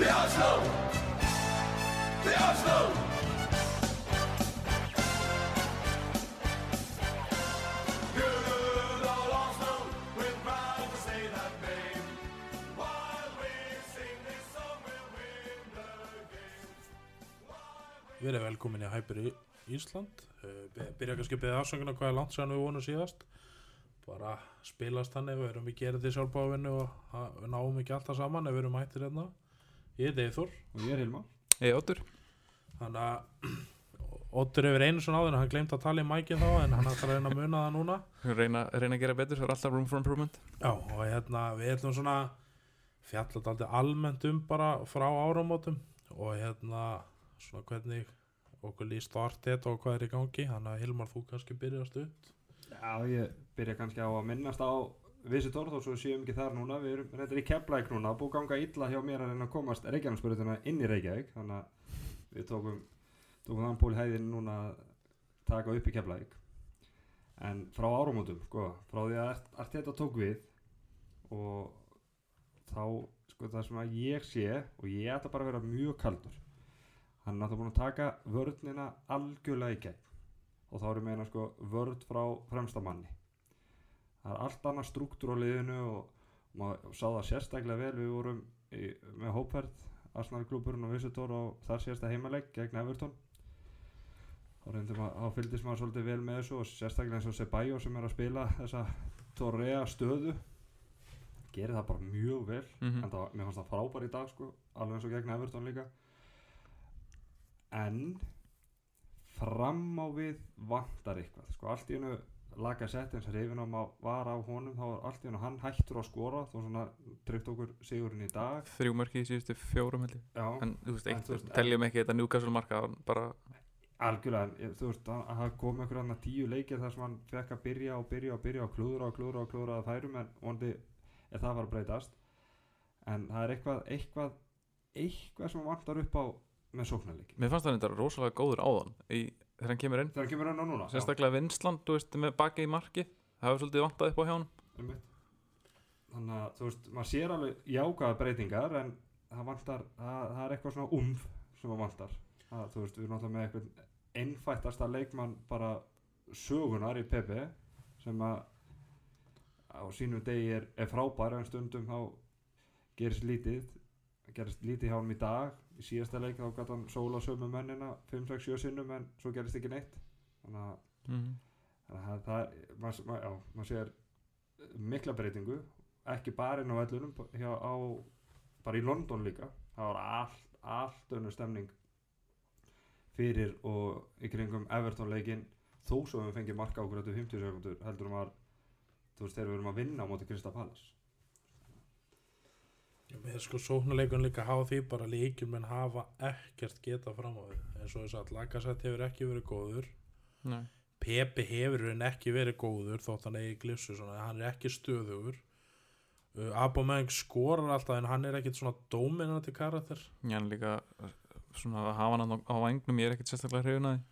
The Oslo! The Oslo! Við erum velkomin í Hyper Í- Ísland. By- Byrja kannski að beða afsönguna hvað er langt sér við vonum síðast. Bara spilast þannig, við erum ekki gerðið sjálfbáðvinnu og náum ekki alltaf saman ef við erum mættir hérna Ég er Deithor og ég er Hilma Ég áttur þannig að Óttur hefur einu svona áður en hann glemt að tala í mækin þá en hann ætlar að reyna að muna það núna. Reyna, reyna að gera betur, það er alltaf room for improvement. Já, og hérna við ætlum svona fjallat aldrei almennt um bara frá áramótum og hérna svona hvernig okkur líst artet og hvað er í gangi. Þannig að Hilmar þú kannski byrjast upp Já, ég byrja kannski á að minnast á Visitor þó svo við séum ekki þar núna. Við erum reyndar í Keflæk núna búið ganga illa hjá mér að reyna að komast Reykjavíksbyrjutuna inn í Reykjavík. Þannig að við tókum tókum þann pól hæðin núna að taka upp í Keflæk en frá áramótum sko, frá því að Art- Arteta tók við og þá sko það sem að ég sé og ég ætla bara að vera mjög kaldur hann er náttúrulega búin að taka vörnina algjörlega í gegn. Og þá er ég meina sko vörð frá fremsta manni það er allt annað struktúr á liðinu og maður sá það sérstaklega vel. Við vorum í, með hópverð Arsenal klúburinn og Visitor og þar síðasta heimalegg gegn Everton. Þá fylgdist maður svolítið vel með þessu og sérstaklega eins og Sebayo sem er að spila þessa Torrea stöðu. Gerir það bara mjög vel Mhm. en það, mér fannst það frábær í dag sko alveg eins og gegn Everton líka. En fram á við vantar eitthvað sko allt í hennu laga sett eins og reyfin á var á honum þá var allt í hennu hann hættur að skora þó svona tryggt okkur sigurinn í dag. Þrjú mörki í síðustu fjórum held ég. Já, En þú veist, En eitt, veist, teljum ekki þetta Newcastle marka bara, algjörlega en þú veist að að það kom einhver annar tíu leikir þar sem hann fekk að byrja og byrja og byrja og klúðra og klúðra og klúðra að færum en vondi er það var að breytast. En það er eitthvað eitthvað eitthvað sem vantar upp á með sóknarleik Mér fannst það þegar hann kemur inn. Þegar hann kemur hann á núna Sérstaklega vinsland, þú veist, með baki í marki Það hefur svolítið vantað upp á hjá hann þannig að þú veist maður sér alveg jákvæða breytingar en það vantar, það, það er eitthvað svona umf sem það vantar. Það, þú veist við erum náttúrulega með eitthvað einfattasta leikmann bara sögunar í PP sem að á sínu degi er, er frábær en stundum þá gerist lítið gerist lítið hjá hann í dag í síðasta leik þá gæti hann sóla sömu mennina 5-6-7 sinnum en svo gerist ekki neitt þannig að mm. Þannig að það er, maður mað, mað sér mikla breytingu, ekki bara inn á vellunum, hjá, á, bara í London líka. Það var allt, allt önnur stemning fyrir og í kringum Everton leikinn, þó svo við fengið marka okkur eftir 50 sekundur, heldur um að, þú veist, þegar við erum að vinna á móti Krista Pallas. Með sko sóknuleikun líka hafa því bara líkjum menn hafa ekkert geta fram á því. Eins og þess að Lagasett hefur ekki verið góður. Nei. Pepe hefur hann ekki verið góður þótt hann eigi glifsu svona. Hann er ekki stöðugur. Uh, Abomeng skorar alltaf en hann er ekkit svona dominanti karakter. Ég hann líka svona að hafa hann á, vangnum Ég er ekkert sérstaklega hrifin að því.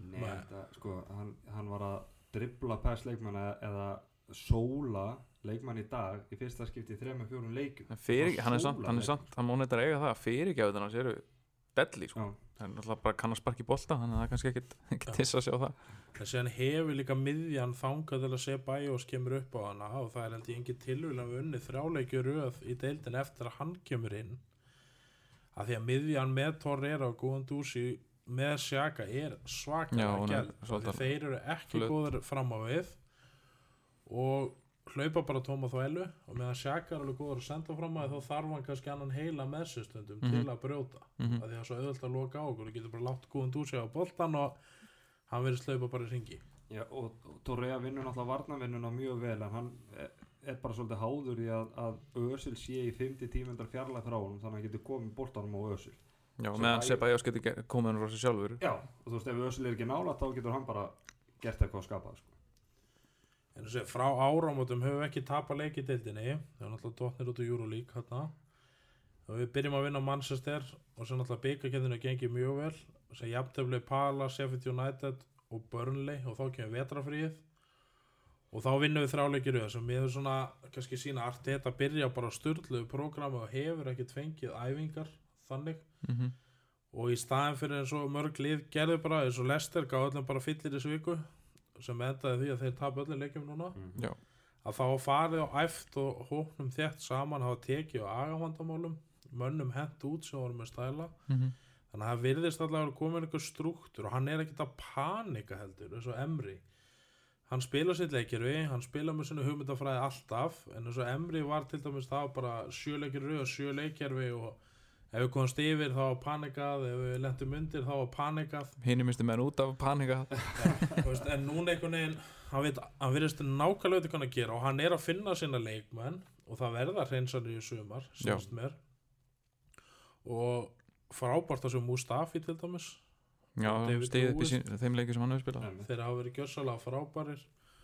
Nei, þetta, sko, hann, hann var að dribbla pæs leikmann eða, eða sóla leikmann í dag í fyrsta skipti í þrema fjórum leikum. En fyrir, Að hann er samt, hann er samt Hann mónitar eiga það, fyrirgjáðunar hans eru Delli, sko. Það er náttúrulega bara kann að sparki bolta Þannig að það er kannski ekkit tiss að sjá það en síðan hefur líka miðjan þangað til að sé bæjós kemur upp á hana og það er held ég engin tilvíðan við unni þrjáleikju röð í deildin eftir að hann kemur inn að því að miðjan með Torreira og Góðan Dúsi með Sjaka er svolítið- að þeir eru ekki flöt. góður fram á við og hlaupa bara tóma þvælu og meðan Sjaka er alveg góður að senda fram því þá þarf hann kannski annan heila með sér stundum Mhm. til að brjóta mm að því að það er svo auðvöld að loka á okkur og getur bara látt Góðan Dúsi á boltan og hann verður slaupa bara í ringi Já, og, Torrea vinnur náttúrulega varnavinnuna mjög vel en hann er, er bara svolítið háður í að, að Ösil sé í 50 tímendar fjarlæð frá honum þannig að hann getur komið boltanum á Ösil. Já, Sem meðan að- Sebajós getur ge- komið hann frá sér sjálfur Já, og þú veist ef Ösil er ekki nála þá getur hann bara gert eitthvað að skapa sko. En þessi, frá áramótum höfum við ekki tapað leik í deildinni það er náttúrulega dotnir út í Euroleague hérna og við byrjum að vinna á Manchester og svo náttúrulega byggakendinu gengið mjög vel. Og svo jafntöfli Pala, Sheffield United og Burnley og þá kemur vetrafríð og þá vinnum við þráleikir sem við svona kannski sína allt þetta byrja bara á styrluðu prógrami og hefur ekkert fengið æfingar þannig. Mhm, og í staðin fyrir eins og mörg lið gerðu bara eins og Lester gaf öllum bara fyllir þessu viku sem endaði því að þeir tapa öllum leikjum núna Mhm. Já. að þá farið á æft og hóknum þétt saman hafa tekið á agavandamálum mönnum hent út sem voru með stæla mhm, þannig að það virðist allavega að koma einhver struktúr og hann er ekkert að panika heldur eins og Emri hann spila sitt leikirvi, hann spila með sinni hugmyndafræði alltaf en eins og Emri var til dæmis það bara sjöleikirvi og sjöleikirvi og ef við komumst yfir þá var panikað ef við lentum undir þá var panikað. Hinn misti menn út af panika Þú veist, en núna einhvern veginn hann, veit, hann virðist nákvæmlega veit hvað hann að gera og hann er að finna sína leikmenn og það verða hreinsanir í sumar og frábært að sem Mustafi til dæmis. Já, stegið upp í sín, þeim leiki sem hann hefur spilað. Þeir hafa verið gjössalega frábærir.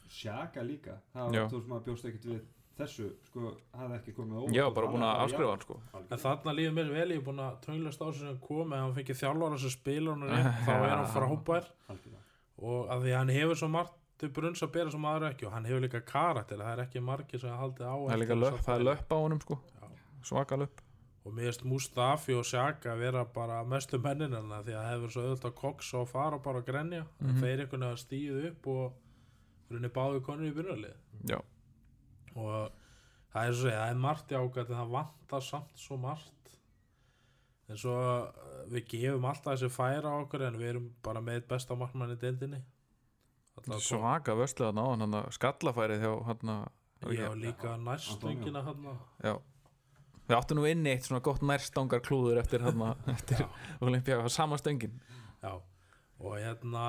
Sjaka líka. Það var þú sem að bjóst ekkert við þessu sko, hafði ekki komið óvart já, og bara hann búin að afskrifa hann sko. en þarna líður mér vel ég er búin að tönglast á sem kom en hann fengið þjálfara sem spila hann rétt þá er hann frábær. Og að því að hann hefur svo margt til brunns að bera sem aðra ekki og hann hefur líka karakter það er ekki margir sem haldið á það er líka eftir löpp, það er löpp á honum sko. Svaka löpp. Og mér finnst Mustafi og Sjaka vera bara mestu menninina því að það hefur svo auðvitað að koksa og fara bara að grenja. En Mhm. þeir einhvern veginn að stíðu upp og runni báðu konur í byrjunarlið já, og það er að það er margt ágætt en það vantar samt svo margt. En svo uh, við gefum alltaf þessi færa okkur en við erum bara með besta markmann í deildinni. Alltaf svaka vörslega náðan hann að skallafærið hjá hann að var líka nærstöngina hann já. Við áttum nú inni eitt svona gott nærstangar klúður eftir hann eftir Olympia, sama stöngin. Já, og hérna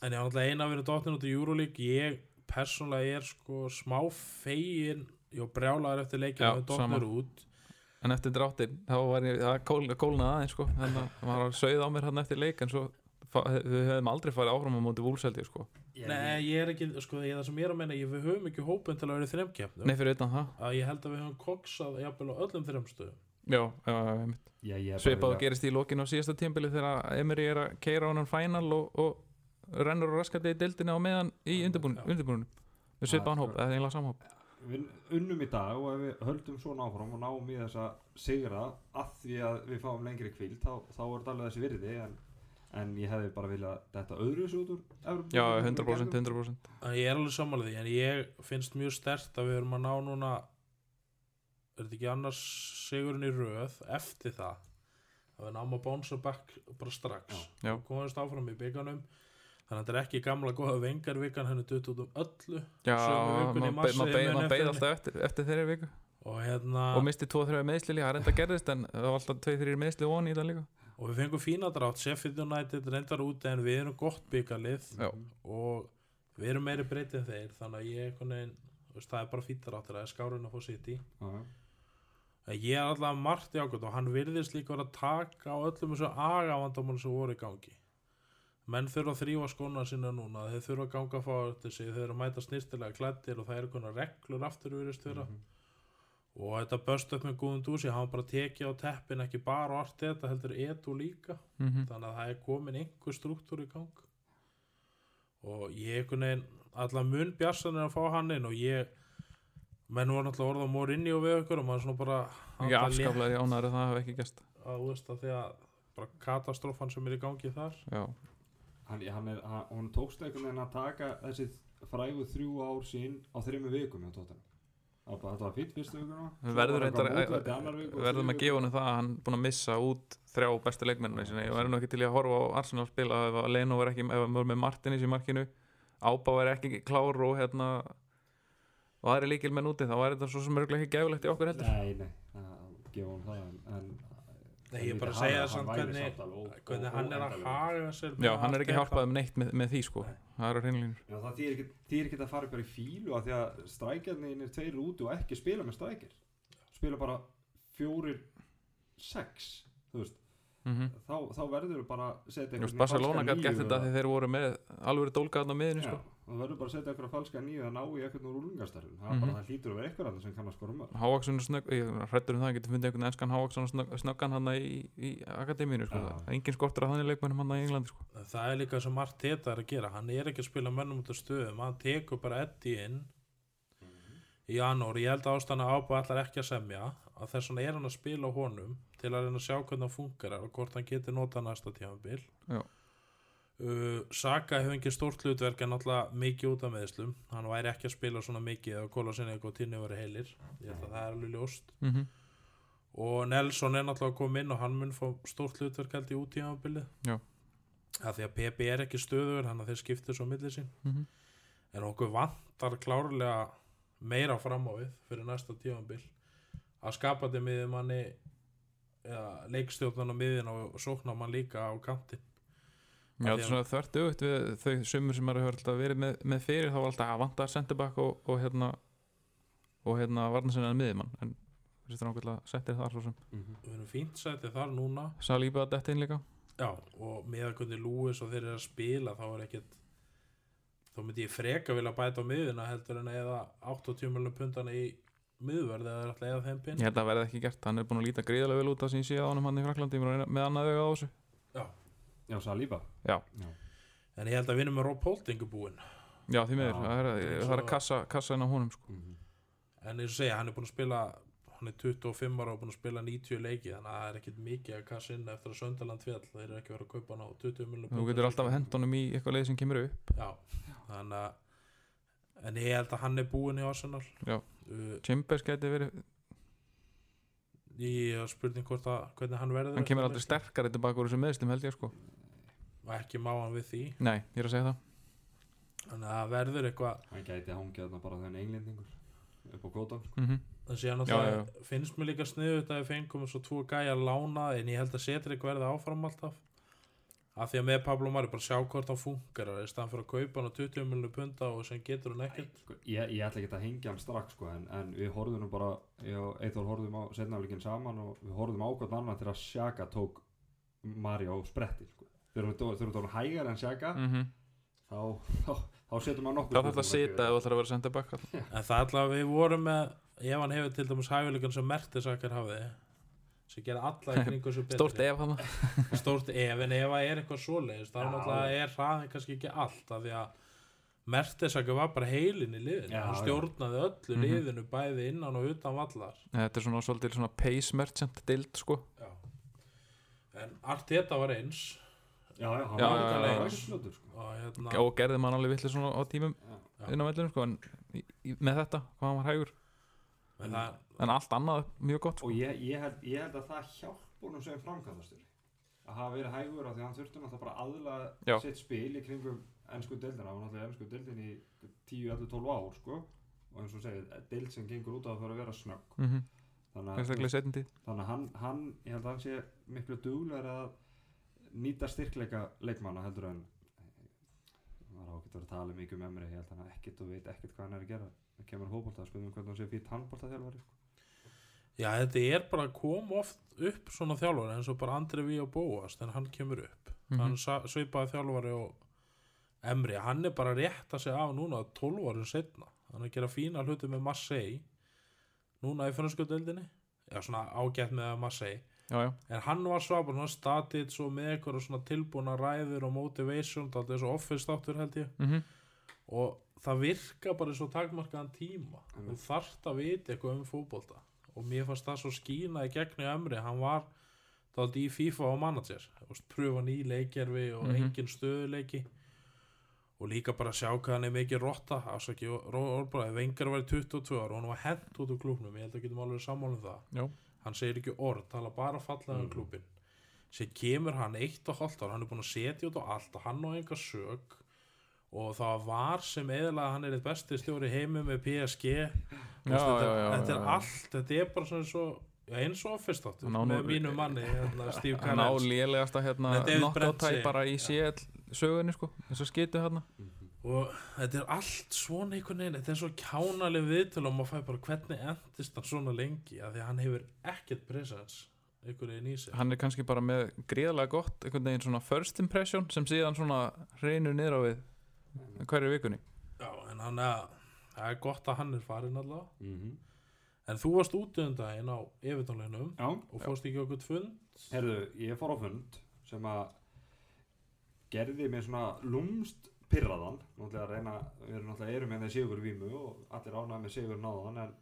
en ég var náttúrulega eina að vera dottin út í Euroleague ég persónulega er sko smá fegin var brjálaður eftir leikinu Já, sama. dotnir út. En eftir dráttin, þá var ég það kól, kólnaði aðeins sko. Þannig að maður var sögð á mér hann eftir leik en svo við höfum aldrei farið áfram á móti vúlseldi sko. Nei, ég er ekki, sko, ég, það sem ég er að meina ég, við höfum ekki hópin til að vera í þremkeppnum nei fyrir utan það, að ég held að við höfum koksað jafnvel á öllum þremstöðum já, já, já Já, og gerist í lokin á síðasta tímbili þegar Emery er að keira á hann final og, og rennur og raskandi í deildinu á meðan í undirbúinu við Já, svipað hann sko. hóp, eða einlega samhóp við unnum í dag og ef við höldum svona áfram og náum í þessa sigra að því að við fáum lengri kvíld þá, þá er þetta alveg þessi virði en, en ég hefði bara viljað þetta öðru út úr Evrópu- já, 100%, 100% En ég er alveg sammála því en ég finnst mjög stert að við erum að ná núna er þetta ekki annars sigurinn í röð eftir það? Að við náum að bónsa back bara strax. Já. og komast áfram í bygganum þannig að þetta er ekki gamla góða vengarvikan henni dutt út um öllu já, beið eftir alltaf eftir, eftir þeirri viku og hérna og misti 2-3 meðsli líka, það reynda gerðist en það var alltaf 2-3 meðsli von í það líka og við fengum fína drátt Sheffield United reyndar úti en við erum gott byggalið Já. og við erum meiri breytið en þeir þannig að ég þú veist, það er bara fýtt drátt það er skárun að fá sitt í Já, já. En Ég er alltaf margt í ákvæmt og hann virðist líka að taka á öllum þessu agavandamál sem voru í gangi. Menn þurfa að þrýfa skóna sína núna, þeir þurfa að ganga að fá eftir sig, þeir eru að mæta snirtilega klættir og það eru konar reglur aftur virðist vera. Mhm. Og þetta böst upp með góðum dúsi, hann bara tekið á teppin ekki bara á allt þetta, heldur etu líka. mm Þannig að það er komin einhver struktúr í gang. Og ég einhvern veginn, allar mun bjarsan er að fá hann inn og ég, menn voru náttúrulega orða mór inni og við okkur og maður svona bara... í ánæður að það hafi ekki gæst að þú veist að því að bara katastrófan sem er í gangi þar já, hann, hann er, hann, hún tókst einhvern veginn að taka þessi frægu þrjú ár sín á þrejum vikum hjá var bara- þetta var fyrst fyrstu vikuna. Var og verðum þriðju að gefa honum það að hann búin að missa út þrjá bestu leikmennina sinni. Ég verður nú ekki til að horfa á Arsenal spila ef að Leno var ekki, ef að maður með Martinis í markinu. Ábá er ekki klár og hérna og aðri líkil menn úti þá er þetta svo sem örgulega ekki gefilegt í okkur heldur. Nei, nei, að gefa hún það en Nei, ég en bara líka segja hann- samt hvernig, hvernig hann er að haga sér já, hann er ekki hjálpað um neitt með, með því sko. Nei. það eru hreinlínur Já, það þýr ekki, þýr ekki að fara bara í fílu af því að strækjarnir er tveir úti og ekki spila með strækjar spila bara fjórir sex þú veist, mm þá, þá verður bara að setja einhvern Barcelona falska gætt þetta þegar þeir voru með alveg dólgaðan á miðinu sko. Og það verður bara að setja einhverja falska nýju að ná í eitthvað úr úlingastarfin það, mm bara, það hlýtur að vera eitthvað annað sem kann að skora mörg Hávaksson er snögg, ég hrættur um það, getur fundið einhvern enskan Hávaksson snögg, snöggan hann í, í akademínu sko. Er engin skortur að þannig leikmennum hann í Englandi sko. það er líka sem margt þetta er að gera. Hann er ekki að spila mönnum út af stöðum. Hann tekur bara Eddie inn í janúar, ég held að ástæðan að ábúið allar ekki að semja. Að þess vegna er hann að uh, Saka hefur ekki stórt hlutverk en alltaf mikið út af meðslum hann væri ekki að spila svona mikið ef Kóla sinni og Tinni væri heilir. Ég held að það er alveg ljóst. Mm og Nelson er náttúrulega að koma inn og hann mun fá stórt hlutverk held í út tímabilið. Já. að því að PP er ekki stöður hann að þeir skiptir svo millir sín. -hmm. en okkur vantar klárlega meira fram á við fyrir næsta tífambil að skapa þetta miðið manni ja, leikstjórnan á miðin og sóknar mann líka á kantin Já, þetta er svona þvert auðvitað við þau sumur sem maður hefur alltaf verið með, með fyrir þá var alltaf að vanta centerback og, og hérna og hérna varnasinnan miðjumann en þessi nákvæmlega settir þar svo sem. Mhm. við erum fínt sætið þar núna. Saliba að detta inn líka. Já, og með að hvernig Lewis og þeir eru að spila þá er ekkert þá myndi ég freka vilja bæta á miðina heldur en eða 80 miljonum pundana í miðverð eða er alltaf eða þeim pinn Ég held að það verði ekki gert, hann er búin að líta gríðarlega vel út að sín síða á honum hann í Fraklandi er að með annað auga á þessu. Já, Saliba Já, en ég held að vinna með Rob Holding búinn já því miður, Já. það er, það er að kassa, kassa inn á honum sko. Mhm. en eins og segja, hann er búinn að spila hann er 25 ára og búinn að spila 90 leiki þannig að það er ekkert mikið að kassa inn eftir að Söndaland fjall, þeir eru ekki verið að kaupa hann á 20 miljonum Þú getur alltaf hent honum í eitthvað leið sem kemur upp já, þannig að en ég held að hann er búinn í Arsenal Já. uh, Chambers geti verið, ég spurning hvort að hvernig hann verður hann kemur aldrei leikinn. sterkari tilbaka úr þessum meðslum held ég sko og ekki má hann við því. Nei, ég er að segja það. Þannig að það verður eitthvað Hann gæti hangið þarna bara þenn englendingur upp á kvotan sko. mm en síðan Já, alltaf finnst mér líka sniðut að við fengum svo tvo gæja að lána en ég held að Cedric verði áfram alltaf. Af því að með Pablo Mari bara sjá hvort hann funkar í staðan fyrir að kaupa hann á 20 miljonar punta og sem getur hann ekkert. Sko, ég, ég ætla ekki að hengja hann strax sko, en, en við horfðum nú bara ég og Eithor horfðum á setnafleikin saman og við horfðum á hvort annan til að Sjaka tók Mari á spretti sko. Þegar þú erum hægar en Sjaka -hmm. þá, þá, þá setur maður nokkuð Það þarf að sita ef þú ætlar að vera senda back en það alltaf við vorum með ef hann hefur til dæmis hæfileikan sem Mertesakker hafði sem gera alla í kringu svo betri Stórt ef hann. Stórt ef en ef það er eitthvað svoleiðist þá Já. náttúrulega er hraðin kannski ekki allt af því að Mertesakker var bara heilin í liðinu. Hann stjórnaði öllu Mhm. liðinu bæði innan og utan vallar. Þetta er svona svolítið svona pace merchant dild sko. Já. En Arteta var eins já, já, hann var já, líka já, leið já. ekki fljótur, sko. og hérna og gerði mann alveg vitlega svona á tímum inn á vellinu sko en í, í, með þetta, hvað hann var hægur en það, en allt annað mjög gott sko. og ég, ég, held, ég held að það hjálp honum sem framkvæmdastjóri að hafa verið hægur af því að hann þurfti náttúrulega bara að Já. aðla sitt spil í kringum ennsku deildina og náttúrulega ennsku deildin í 10-12 ár sko og eins og segið, deild sem gengur út á að það að vera snögg mm -hmm. þannig að, Sérstaklega setjum tíð þannig að hann, hann, ég held að hann sé miklu duglegur að nýta styrkleika leikmanna heldur en maður á ekki að tala mikið um emri ég held að hann ekkert og veit ekkert hvað hann er að gera. Það kemur hópolta, skoðum hvernig hann sé fýtt handbolta þjálfari sko. já, þetta er bara að koma oft upp svona þjálfari eins og bara Andri Ví og Bóas þegar hann kemur upp. Mhm. hann sa- svipaði þjálfari og Emri, hann er bara að rétta sig af núna 12 árum setna hann er að gera fína hluti með Marseille núna í fransku deildinni. Já, svona ágætt með Marseille Já, já, en hann var svapar, hann statið svo með eitthvað svona tilbúna ræður og motivation, þetta er svo office þáttur held ég. Mm og það virka bara svo takmarkaðan tíma. Einmitt. þú þarft að vita eitthvað um fótbolta. Og mér fannst það svo skína í gegn í Emri, hann var þátt í FIFA og manager. Pröfa ný leikjerfi og Mhm. engin stöðuleiki og líka bara sjá hvað hann er mikið rotta. Afsaki orðbræði, Vengar var í 22 ára og hann var hent út úr klúknum ég held að getum alveg sammála um það. Já, hann segir ekki orð, tala bara fallega um Mm. klúbin sem kemur hann eitt og hálft ár hann er búin að setja út á allt og hann á enga sög og það var sem að hann er eitt besti stjóri heimi með PSG já, þetta, já, já, þetta er allt, þetta er bara svona svo eins og nú- með mínu manni, hérna, Steve Hann á Carell. lélegasta hérna tæp bara í CL sögunni sko eins og skitu hérna og þetta er allt svona einhvern veginn þetta er svo kjánaleg viðtölu og maður fæ bara hvernig endist hann svona lengi af því að hann hefur ekkert presence einhvern veginn í sig Hann er kannski bara með gríðarlega gott einhvern veginn svona first impression sem síðan svona reynur niður á við hverju vikunni. Já, en hann er það er gott að hann er farin allavega. Mm en þú varst út um daginn á yfirtónleinum Já, og fórst ekki okkur fund? Herðu, ég fór á fund sem að gerði mér svona lúmst pyrraðan náttúrulega að reyna, við erum náttúrulega erum með sigur vímu og allir ánægð með sigur náðan en,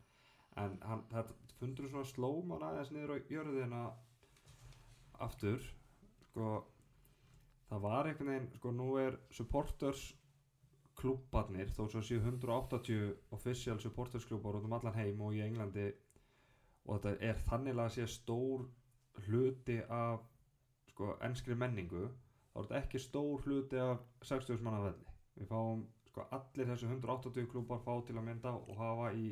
en hann, þetta fundur svona slóman aðeins niður á jörðina aftur sko. Það var einhvern veginn, sko nú er supporters klubbarnir þó svo séu 180 official supporters klubbar út um allan heim og í Englandi og þetta er þannig að sé stór hluti af sko enskri menningu þá er þetta ekki stór hluti af 60 manna velli. Við fáum sko allir þessu 180 klubbar fá til að mynda og hafa í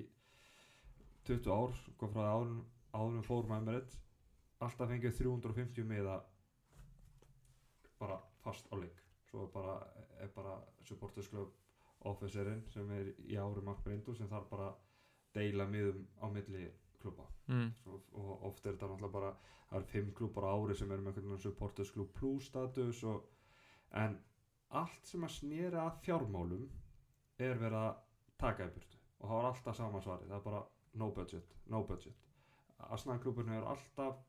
20 ár sko frá árum, árum fórum Emirates alltaf fengið 350 miða bara fast á leik. Svo er bara, bara supporters club officerinn sem er í Brindu sem þarf bara að deila miðum á milli klubba mm. Og oft er þetta náttúrulega bara það er fimm klubbar á ári sem eru með einhvern veginn supporters club plus status og, en allt sem að snýra fjármálum er verið að taka í burtu. Og það var alltaf sama svari það er bara no budget, no budget. Arsenal klubburinn hefur alltaf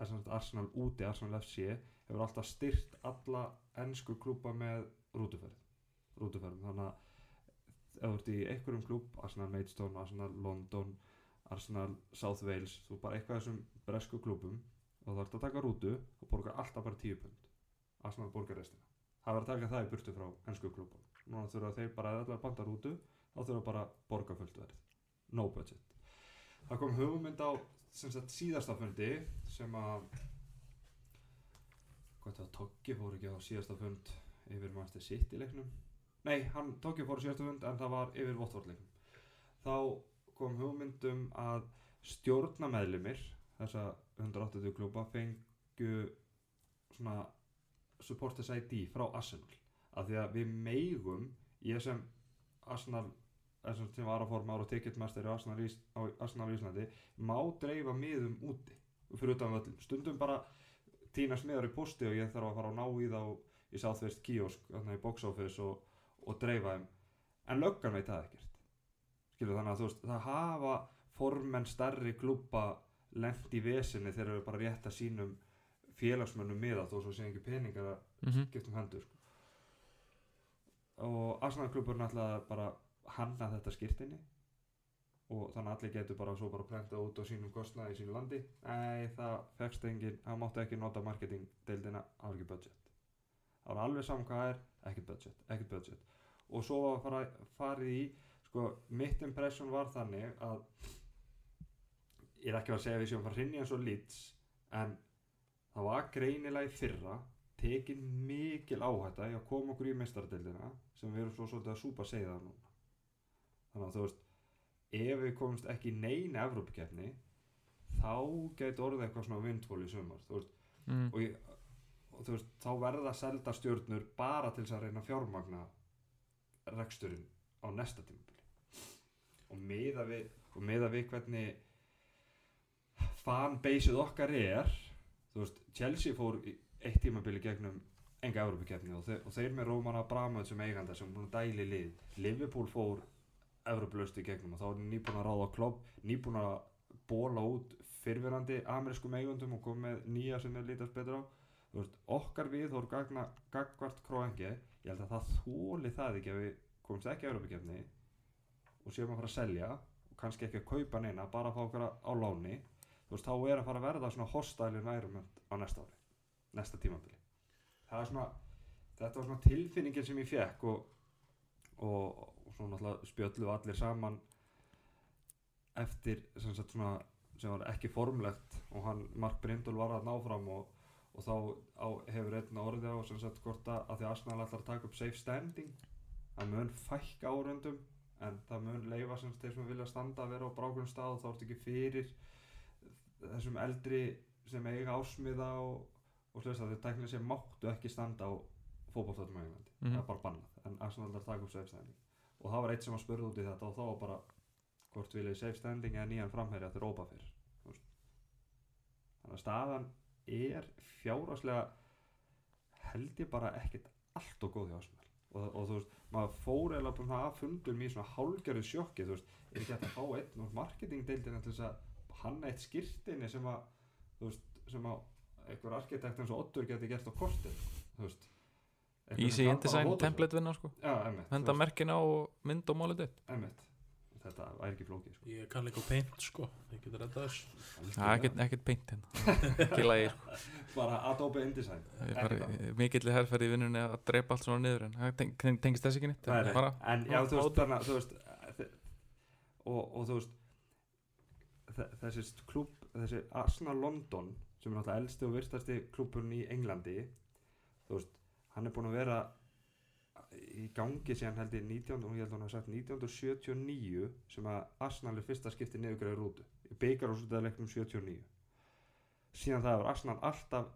Arsenal úti, Arsenal FC hefur alltaf styrt alla ennsku klubba með rútuferð. Rútuferðum, þannig að ef þú ert í einhverjum klúb, Arsenal Maidstone, Arsenal London Arsenal South Wales, þú bara eitthvað þessum bresku klúbum og þú ert að taka rútu og borgar alltaf bara 10 pund. Arsenal borgar restina. Það verður að taka það í burtu frá ennsku klúbum núna þurfa þeir bara að allar banda rútu þá þurfa bara að borga fullt verð. No budget. Það kom hugmynd á sagt síðasta fundi sem að hvað það Toggi fór ekki á síðasta fund yfir Manchester City leiknum nei, hann Toggi fór síðasta fund en það var yfir Watford leiknum þá kom hugmyndum að stjórnameðlimir þessa 180 klúba fengu svona supporters ID frá Arsenal. Af því að við meigum ég sem Arsenal sem var að forma ára ticketmaster í Arsenal, Ís, Arsenal Íslandi má dreifa miðum úti fyrir utan völlum, stundum bara týnast miðar í posti og ég þarf að fara að ná í þá í Southwest kiosk þarna í box office og, og dreifa þeim. En löggan veit það ekkert skilur þannig að þú veist það hafa formenn starri klúpa lent í vesinni þegar við bara rétta sínum félagsmönnum miða þó svo sé ekki peningar að Mm skiptum hendur sko. og Arsenal klubburinn ætlaði bara að hanna þetta skýrtinni og þannig að allir getur bara svo bara prenta út á sínum kostnaði í sínu landi. Nei það fegst engin það mátti ekki nota marketing deildina það var ekki budget. Það var alveg saman hvað er ekkert budget, ekkert budget. Og svo farið í sko mitt impression var þannig að ég er ekki að segja að fara að rinja eins og Leeds en það var greinilega í fyrra tekin mikil áhætta í að koma okkur í meistaradeildina sem við erum svo svolítið að súpa segja það núna. Þannig að þú veist ef við komumst ekki neina Evrópikeppni þá gæti orðið eitthvað svona vindfól í sumar þú veist, mm. og, ég, og þú veist, þá verða selda stjórnur bara til þess að reyna fjármagna reksturinn á næsta tímabili og meða við, og meða við hvernig fanbaseið okkar er þú veist, Chelsea fór eitt tímabili gegnum enga Evrópikeppni og, og þeir með Róman Abramovic sem eiganda sem búin að dæli lið. Liverpool fór Evrópulöst í gegnum og þá er nýbúin að ráða klopp nýbúin að bóla út fyrfirandi amerískum eigundum og kom með nýja sem er lítast betur á. Þú veist, okkar við þór gagna gagvart króengi, ég held að það þóli það ekki að við komumst ekki að Evrópikeppni og séum að fara að selja og kannski ekki að kaupa neina, bara að fá okkar á láni þú veist, þá er að fara að verða svona hostile environment á næsta ári næsta tímabili. Það er svona, þetta var svona tilfinningin sem ég fekk og, og, og svona náttúrulega spjöllu allir saman eftir sem sagt svona sem var ekki formlegt og hann, Mark Brindul var að ná fram og, og þá á, hefur einn orðið á sem sagt hvort að, að því Arsenal ætlar að taka upp safe standing það mun fækka árundum en það mun leifa sem sagt þeir sem vilja standa að vera á brákunum stað og þá ertu ekki fyrir þessum eldri sem eiga ásmiða og, og hlust að þeir tæknilega sem máttu ekki standa á fótballtöðum á Englandi. Mhm. það er bara bannað. En Arsenal að taka upp safe standing. Og það var eitt sem að spurði út í þetta og þá var bara hvort viljið safe standing eða nýjan framherja þeir rópa fyrr þannig að staðan er fjáráslega held ég bara ekkert allt og góð hjá Arsenal og, og þú veist, maður fór eða búin að fundum í svona hálgerðu sjokki þú veist, er ekki einn úr marketingdeildina til þess að hanna eitt skirtinni sem að þú veist, sem að einhver arkitekt eins og Ottur geti gert á kortið þú veist, Easy á InDesign template vinna sko. Henda merkina og mynd og málið upp Emmitt Þetta væri ekki flókið sko. Ég kann líka á paint sko. Ég getur Það er ekkert, ekkert beint hérna. Sko. Bara Adobe InDesign. Ég er Ekki bara það. mikill herferð í vinnunni að drepa allt svona niður en tengist þess ekki nýtt En já, þú veist, veist þe- og, og þú veist þe- þessi klúb, þessi Arsenal London sem er náttúrulega elsti og virtasti klúburinn í Englandi þú veist, hann er búinn að vera í gangi síðan held ég 19, og ég held að hann hafa sagt 1979 sem að Arsenal er fyrsta skipti niðurgræði rútu. Í sútaðalegnum 79 síðan það var Arsenal alltaf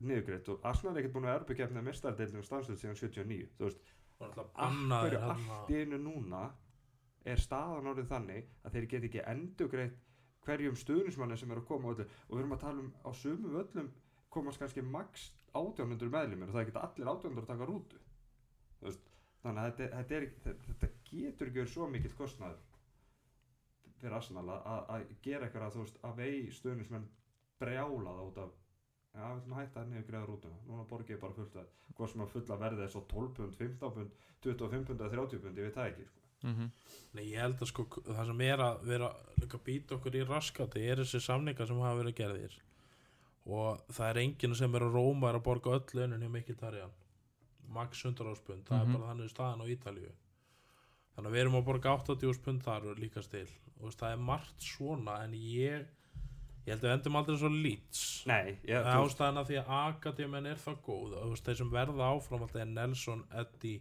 niðurgrætt og Arsenal er ekkert búinn að vera erbyggjafni að mestadeildinu stanslut síðan 79 þú veist, Og náttúrulega af bannaðir hverju hérna. allt í einu núna er staðan orðið þannig að þeir get ekki endugreitt hverjum stuðnismanni sem er að koma og við erum að tala um á sumu völlum komast kannski max 1800 meðlumir og það geta allir 1800 að taka rútu veist, þannig að þetta, þetta, er, ekki- þetta, getur ekki verið svo mikill kostnaður fyrir Arsenal að, gera eitthvað að þú veist að vegi stuðnismenn brjála það út af Já, við ætlum að hætta að niður greiða rútuna. Núna borgið ég bara fullt að hvað sem að fulla verðið er svo 12 pund, 15 pund, 25 pund eða 30 pund, ég veit það ekki. Sko. Mhm. Nei, ég held að sko það sem er að vera líka að býta okkur í raskati er þessi samningar sem hafa verið gerðir og það er enginn sem er að róma er að borga öll launin hjá Mikitarian max 100 áspund, það Mhm. er bara þannig staðan á Ítalíu þannig að við erum að borga 80 áspund þar og líka til og veist, það er margt svona en ég ég held að við endum aldrei svo ég, Það er ástæðan að því að Akademian er það góð og veist, þeir sem verða áfram alltaf er Nelson, Eddie,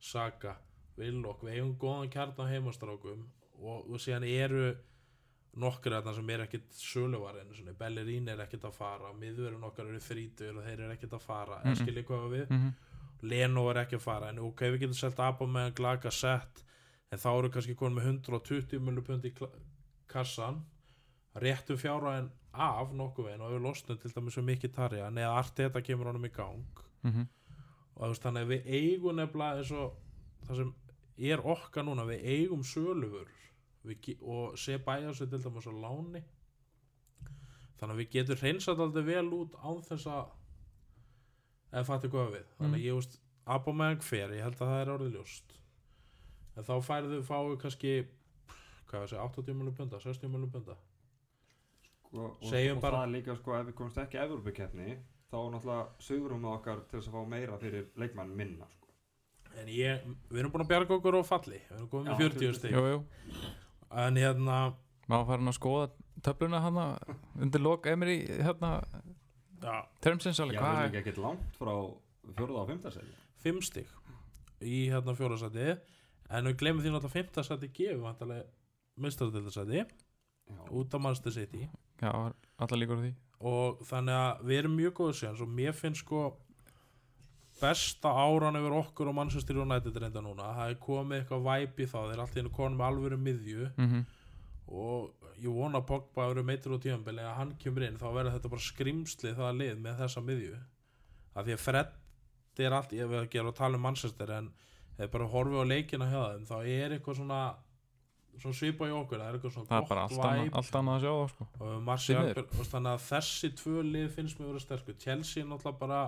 Saga Willock, við eigum góðan kjarn á heimastrákum og, og síðan eru nokkur þarna sem er ekkit söluvar einu svona, Bellerín er ekkit að fara miðverðin okkar eru þrítur og þeir eru ekkit að fara mm Mhm. -mm. hvað við, Mhm. Leno er ekki að fara en ok, við getum selt Abba með glaga sett en þá eru kannski konum með 120 millu pund í kassan réttu fjárhæðin af nokkuð veginn og við losnum til dæmis um mikið tarja neða allt þetta kemur honum í gang. Mhm. og þú veist þannig að við eigum nefnilega eins og það sem er okkar núna við eigum sölufur og sé bæja sig til dæmis á láni. Þannig að við getum hreinsað aldrei vel út án þess að eða fattu hvað við þannig að ég veist með hver, ég held að það er orðið ljóst. En þá færðu fáu kannski hvað var það, 80 miljonum punda 60 miljonum punda? Sko, og, Segjum og bara- það er líka sko ef við komumst ekki að Evropakeppni þá er náttúrulega sögurum okkar til þess að fá meira fyrir leikmann minna sko. en ég, við erum búin að bjarga okkur á falli. Við erum komið með Já, 40 stig. Jú, jú. En hérna, Má fara hann að skoða töfluna hana undir lok Emery hérna já, termsins alveg Já, við hvað erum ekki ekkert langt frá fjóruða og fymta segi 5 stig í hérna fjórasæti en við glemum því náttúrulega 5. sæti gefum vantarlega mistardildasæti Já, út af Manchester City. Já, allar líkur því. Og þannig að við erum mjög góðu séðan og mér finnst sko besta áran yfir okkur og Manchester United reynda núna. Það er komið eitthvað væp í þá þeir er alltaf inn konum með alvöru miðju. Mm og ég vona að Pogba eru meitur á tíðanbili að hann kemur inn þá verður þetta bara skrimsli það lið með þessa miðju. Af því að Fred er allt, ég vil ekki alveg tala um Manchester en ef bara horfið á leikina hjá þeim þá er eitthvað svona svona svipa í okkur, það er eitthvað svona Það er bara allt annað, allt annað að sjá það sko. Og miður. og þannig að þessi tvö lið finnst mér vera sterkur. Chelsea náttúrulega bara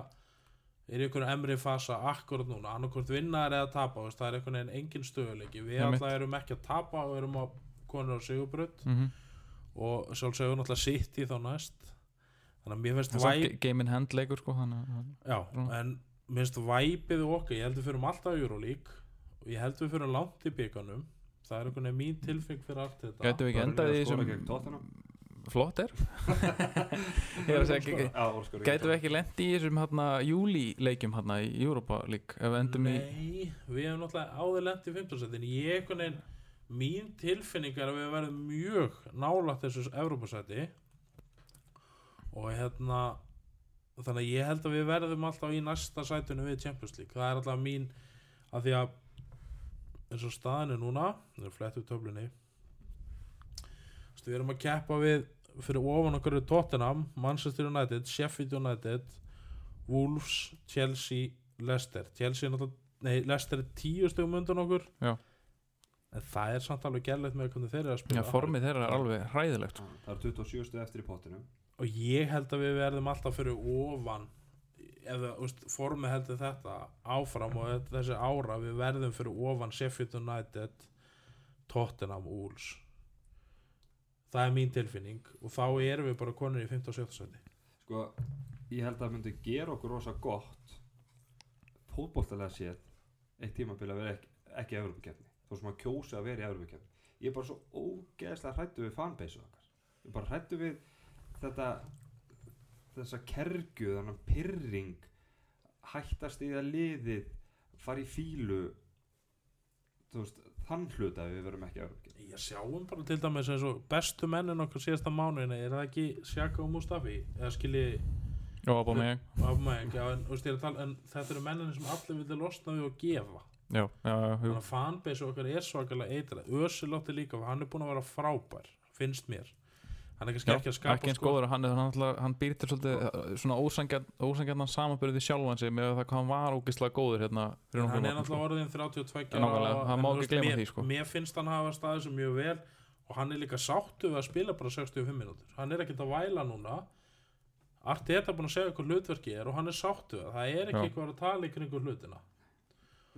er í einhverjum emri fasa akkurat núna. Annarkvort vinnaðar eða tapa það er einhvern veginn engin stöðuleiki við alltaf erum ekki að tapa og erum á konur á sigurbröð mm og sjálfsögur náttúrulega City þá næst. Þannig að mér finnst samt game in hand leikur sko þannig að já, en mér finnst væpið okkar ég held við fyrir alltaf í Euroleague. Og ég held við fyrir langt í bygganum það er einhvern veginn mín tilfeng fyrir allt þetta Gætum við ekki endað í þessum Flott er. Gætum við ekki lendi í þessum hérna júli leikjum hérna í Europa League? Ef við endum í Nei, við hefum náttúrulega áður lent í 15. en ég einhvern veginn mín tilfinning er að við verðum mjög nálægt þessu Evropasæti og hérna þannig að ég held að við verðum alltaf í næsta sætinu við Champions League. Það er alltaf mín að því að eins og staðinu núna það er flett upp töflunni. Við erum að keppa við fyrir ofan okkur er Tottenham, Manchester United Sheffield United Wolves, Chelsea, Leicester. Chelsea er náttúrulega, nei, Leicester er tíu stegum undan okkur. Já. En það er samt alveg gællegt með hvernig þeir eru að Já, spila formið þeirra er alveg hræðilegt sko. Já, Það er 27 stuð eftir í potinu og ég held að við verðum alltaf fyrir ofan ef það, úst, formið heldur þetta áfram og þetta- þessi ára við verðum fyrir ofan Sheffield United Tottenham og Wolves. Það er mín tilfinning og þá erum við bara konur í 15 og 17 seti sko, ég held að það myndi gera okkur rosa gott fótboltalega séð eitt tímabil að vera ekki, ekki Evropakefni þó sem að kjósa að vera í Evropakefni ég er bara svo ógeðslega hrættu við fanbase okkar. Ég er bara hrættu við þetta þessa kergu þannig pyrring hættast í að liðið fara í fílu þú veist, þann hluta að við verum ekki Evropakefni ég sjáum bara til dæmis eins og bestu mennin okkar síðasta mánuðina er það ekki Sjaka og Mustafi? Eða skilji Já, að já, en, en þetta eru menninni sem allir vilja losna við og gefa Já, já, já, þannig að fanbase okkar er svakalega eitra Ösil átti líka, hann er búin að vera frábær finnst mér. Hann er kannski ekki að skapa ekki eins góður hann, hann, hann, býr til svolítið uh, svona ósangjarnan samanbyrði sjálfan sig með það hvað hann var ógislega góður hérna hann er sko. náttúrulega orðin 32 Já, nákvæmlega, og- það má ekki mér, því, sko. mér finnst hann hafa staðið sem mjög vel og hann er líka sáttu við að spila bara 65 minútur hann er ekkert að væla núna. Arteta er búin að segja hvað hlutverki er og hann er sáttu við það. Er ekki eitthvað að tala kringu hlutina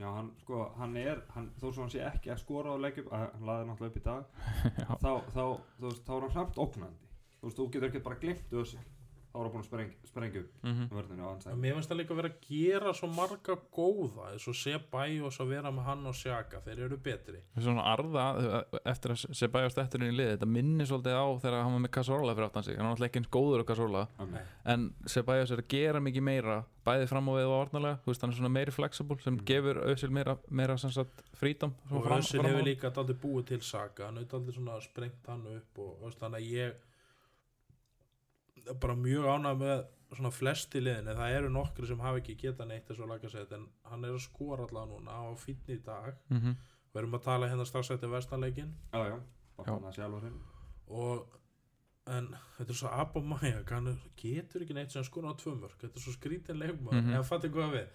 Já, hann, sko, hann er, hann, þó sem hann sé ekki að skora og leggja upp, að, hann laði náttúrulega upp í dag, þá, þá, þú veist, þá er hann hramt ógnandi. Þú veist, þú getur ekki bara glimt össil, hann búin að spreng, sprengja upp vörðinu á hans En mér finnst það líka vera að gera svo marga góða eins og Sebæjos að vera með hann og Sjaka þeir eru betri. Svona arða uh, eftir að sé bæjast eftir henni í liði þetta minnir svolítið á þegar hann var með Casola fyrir áttan sig. Hann var alltaf ekki eins góður á Casola Nei. en Ceballos er að gera mikið meira bæði fram á við og veist hann er svona meiri flexible sem Mm. gefur Özil meira, meira sem sagt frídom og Össil hefur líka daldi búið til Saka hann hefur svona sprengt hann upp og veist, þannig að ég er bara mjög ánað með svona flest í liðinni, það eru nokkri sem hafa ekki geta neitt eins og lagasett en hann er að skora allavega núna á fínni í dag. Mm -hmm. við erum að tala hérna strax eftir vestanleikin Já, já, hann og en þetta er svo Abamaya hann er- getur ekki neitt sem skora á tvö mörg þetta er svo skrítin leikmaður. Mhm. ef fattu hvað við.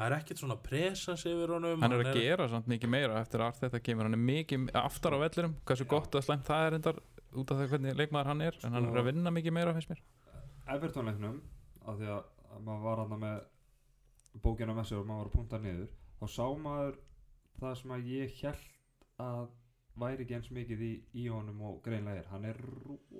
Það er ekkert svona presens yfir honum. Hann er að gera samt mikið meira eftir að þetta kemur. Hann er mikið aftar á vellirum hversu gott og slæmt það er endar út af það hvernig leikmaður hann er en hann er Sko- að vinna mikið meira finnst mér Everton-leiknum, af því að að maður var hann með bókina með sér og maður var að punta niður, þá sá maður það sem að ég held að væri ekki eins mikið í, í honum og greinlega er. Hann er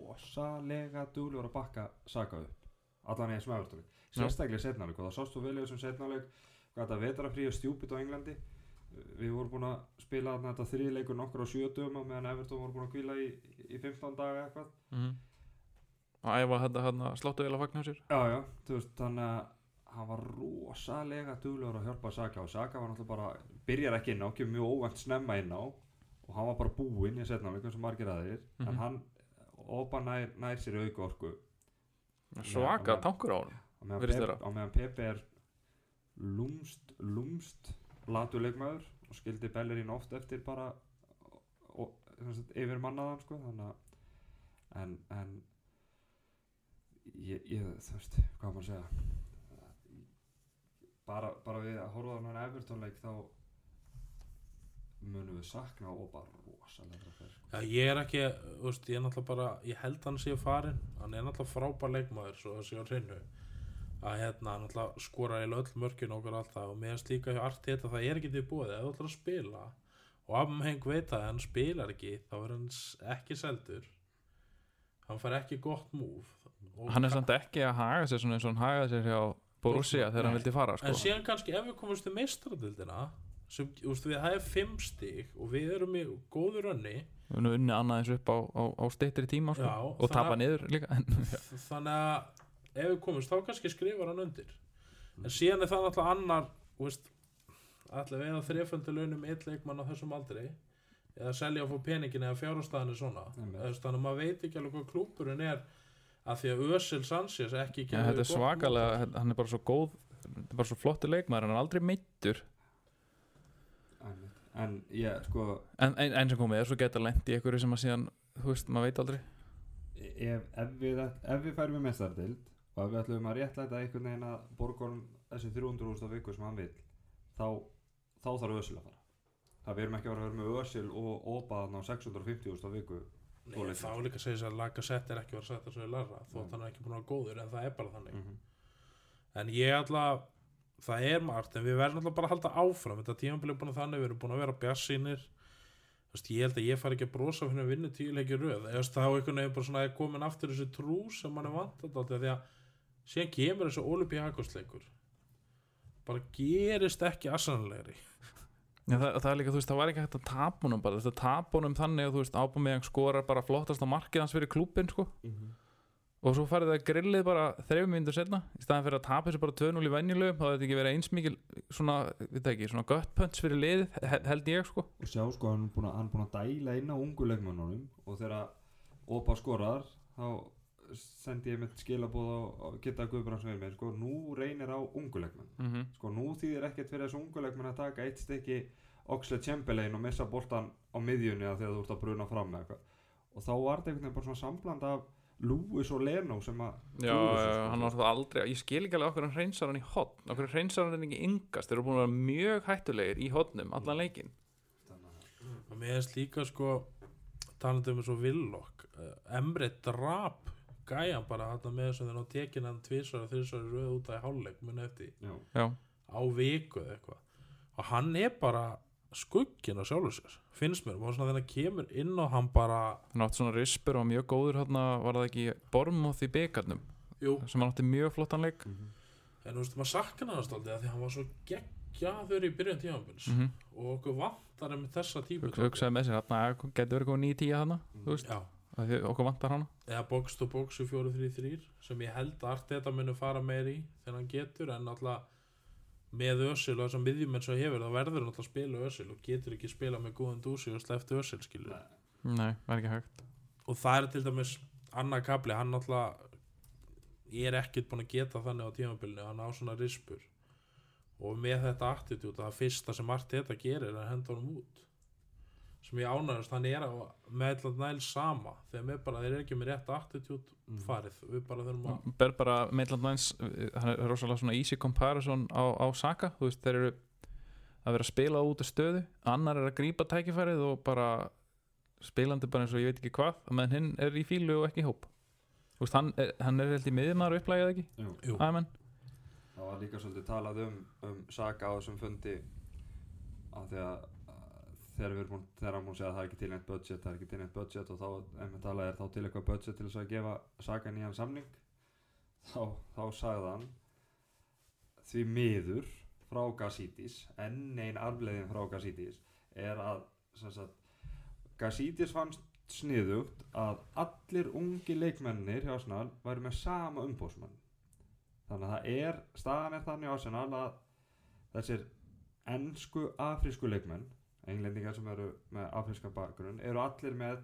rosalega duglegur að bakka Saka upp. Allan eða sem Everton. Já. Sérstaklega setnáleik og það sást þú vel í þessum setnáleik hvað þetta vetrafrí og stjúpit á Englandi. Við vorum búin að spila þetta þriðleikur nokkur á sjödum og meðan Everton voru búin að kvíla í, í 15 daga eitthvað. mm -hmm. að æfa þetta hann sláttu vel að fagna á sér Já, já, þú veist, þannig að hann var rosalega duglegur að hjálpa Saka og Saka var náttúrulega bara, byrjar ekki inn á, kemur mjög óvænt snemma inn á og hann var bara búinn í setna eins og margir aðrir, Mhm. en hann Opa nær, nær sér auka orku svaka tankur á hann á meðan, Pepe er lúmst, lúmst latuleikmaður og skildi Bellerín oft eftir bara og, sagt, yfir mannaðan sko, þannig að en, en ég, ég, þú veist, hvað maður að segja? Bara, bara við að horfa á hann Everton-leik þá munum við sakna og bara rosalega fyrir sko. Já, ég er ekki, þú veist, ég er náttúrulega bara ég held hann sé farin, hann er náttúrulega frábær leikmaður, svo það sé á hreinu að hérna, náttúrulega skora í öll mörkin okkur alltaf og meðan líka hjá Arteta það er ekki til búið, ef þú ætlar að spila og Abmeng veit að hann spilar ekki þá er hann ekki seldur. Hann fær ekki gott múf hann er samt ekki að haga sér svona eins og hann hagaði sér hjá Borussia þegar hann vildi fara sko. en síðan kannski ef við komumst til meistaradildina sem, þú veist, við hæfum fimm stig og við erum í góður önni við erum unnið annað eins upp á, á, á styttri tíma sko. Já, og tapa niður líka. Þannig að ef við komumst þá kannski skrifar hann undir. En síðan er það náttúrulega annar veist, við að þreföldu launum eitt leikmann á þessum aldri eða selja og fá peningin eða fjárhastæðan er svona þannig að maður veit ekki alveg hvað klúpurinn er að því að Ösil Sanchez ekki ja, þetta er svakalega hann er bara svo góð þetta er bara svo flottur leikmaður hann er aldrei meittur en, en ég sko en en- eins og komið er svo geta í einhverju sem að síðan þú veist maður veit aldrei. Ef, ef, við, ef við færum í mestardeild og ef við ætlum að réttlæta einhvern veginn að borgarn þessi 300.000 á viku sem hann vil þá, þá þarf Ösil að fara. Það við erum ekki að vera að með Ösil og Óbaðan á 650.000 á viku. Nei, þá líka segja að Lagasett er ekki verið að setja svo í larra. Þótt Nei. hann er ekki búin að vera góður en það er bara þannig. -hmm. en ég ætla það er margt en við verðum alltaf bara að halda áfram. Þetta tímabilið er búin að þannig við erum búin að vera bjassínir ég held að ég fari ekki að brosa fyrir að vinna tíuleiki röð. Þá er komin aftur þessi trú sem mann er vant að því að síðan kemur þessi olympiakosleikur bara gerist ekki assanlegri Já, það, það er líka, þú veist, það var ekki hægt að tapa honum bara, þetta tapa honum þannig að þú veist, ábúmiðan skorar bara flottast á markið hans fyrir klúbin, sko. Og svo farið það grillið bara þreifum mínútur setna, í staðan fyrir að tapa þessu bara 2-0 í venjulegu, þá hefði þetta ekki verið eins mikil svona, við það ekki, svona gött pönts fyrir liðið, he- held ég, sko. Og sjá sko hann er búin að, hann er búin að dæla inn á ungu leikmannunum og þegar Opa skorar þá sendi ég mitt skilabóð á, á geta Guðbrands við mig sko nú reynir á ungu leikmann mm sko nú þýðir ekkert fyrir þessu ungu leikmann að taka eitt stykki Oxlade Chamberlain og missa boltan á miðjunni að þegar þú ert að bruna fram með eitthvað. Og þá var þetta einhvern veginn bara svona sambland af Lewis og Leno sem að Já, já, sko. hann var það aldrei, ég skil ekki alveg okkur hann hreinsar hann í hotn, okkur hreinsar hann ekki yngast, þeir eru búin að vera mjög hættulegir í hotnum allan leikin og mér finnst líka sko talandi um eins og Villok uh, Emre drap gæjan bara þarna með þess að þeir ná tekin hann tvisvar og þrisvar í röð út af hálfleik muni eftir. Já, Já, á viku eða eitthvað. Og hann er bara skugginn á sjálfur sér finnst mér, og svona þegar hann kemur inn og hann bara hann átti svona rispur og var mjög góður hérna, var það ekki Bormóð í byggarnum jú, sem hann átti mjög flottan leik. Mhm. en þú veist, maður sakna hann stoltið að því að hann var svo geggjaður í byrjun tímanbils mm -hmm. og okkur vantar með þessa típu hugsaði með sér, hérna, getur verið komið 9-10 hérna, þú veist, já, af því okkur vantar hana. Eða box to box í 4-3-3 sem ég held að Arteta muni fara meir í þegar hann getur en náttúrulega með Ösil og þessar miðjumenn sem hefur þá verður hann náttúrulega að spila Ösil og getur ekki spila með góðan dúsi og slefti Ösil skilur Nei, er ekki hægt. Og það er til dæmis annað kapli, hann náttúrulega er ekkert búin að geta þannig á tímabilinu hann á svona rispur. Og með þetta attitút það fyrsta sem Arteta gerir er að henda honum út sem ég ánægast, hann er á, með eitthvað næl sama þegar með bara, þeir eru ekki með rétt attitút Mhm. farið, við bara þurfum að Ber bara Maitland Niles hann er rosalega svona easy comparison á, á Saka, þú veist, þeir eru að vera að spila út af stöðu annar er að grípa tækifærið og bara spilandi bara eins og ég veit ekki hvað meðan hinn er í fílu og ekki í hóp þú veist, hann er, hann er held í miðjumæður upplægið ekki, Jú. Jú. amen Það var líka svolítið talað um, um Saka á þessum fundi að því að að þegar við erum búin, þegar hann búin að segja að það er ekki til neitt budget, það er ekki til neitt budget og þá, ef við talaði er þá til eitthvað budget til þess að gefa Saka nýjan samning? Þá, þá sagði hann því miður frá Gazidis enn ein arfleiðin frá Gazidis er að sem sagt, Gazidis fannst sniðugt að allir ungi leikmennir hjá Arsenal væri með sama umbósmann þannig að það er staðan er þannig á Arsenal að þessir ennsku afrísku leikmenn englendingar sem eru með afríska bakgrunn eru allir með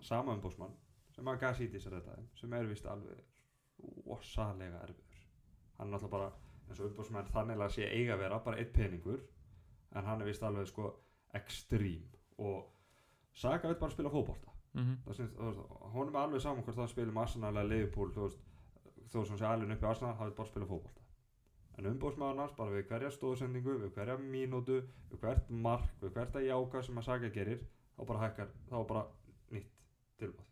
sama umbósmann sem að Gazidis er þetta sem er vist alveg rosalega erfiður. Hann er náttúrulega bara eins og umbósmann þannig að sé eiga að vera bara eitt peningur en hann er vist alveg sko ekstrím. Og Saka veit bara spila fótbolta. Mm það snýst, þú veist, honum er alveg saman hvort það spilum Arsenal eða Liverpool þú veist, þó sem sé alveg upp í Arsenal hafið bara að spila fótbolta en umbóðsmaður hans bara við hverja stóðsendingu við hverja mínútu, við hvert mark við hvert að jáka sem að Saka gerir þá bara hækkar, þá bara nýtt tilbúð,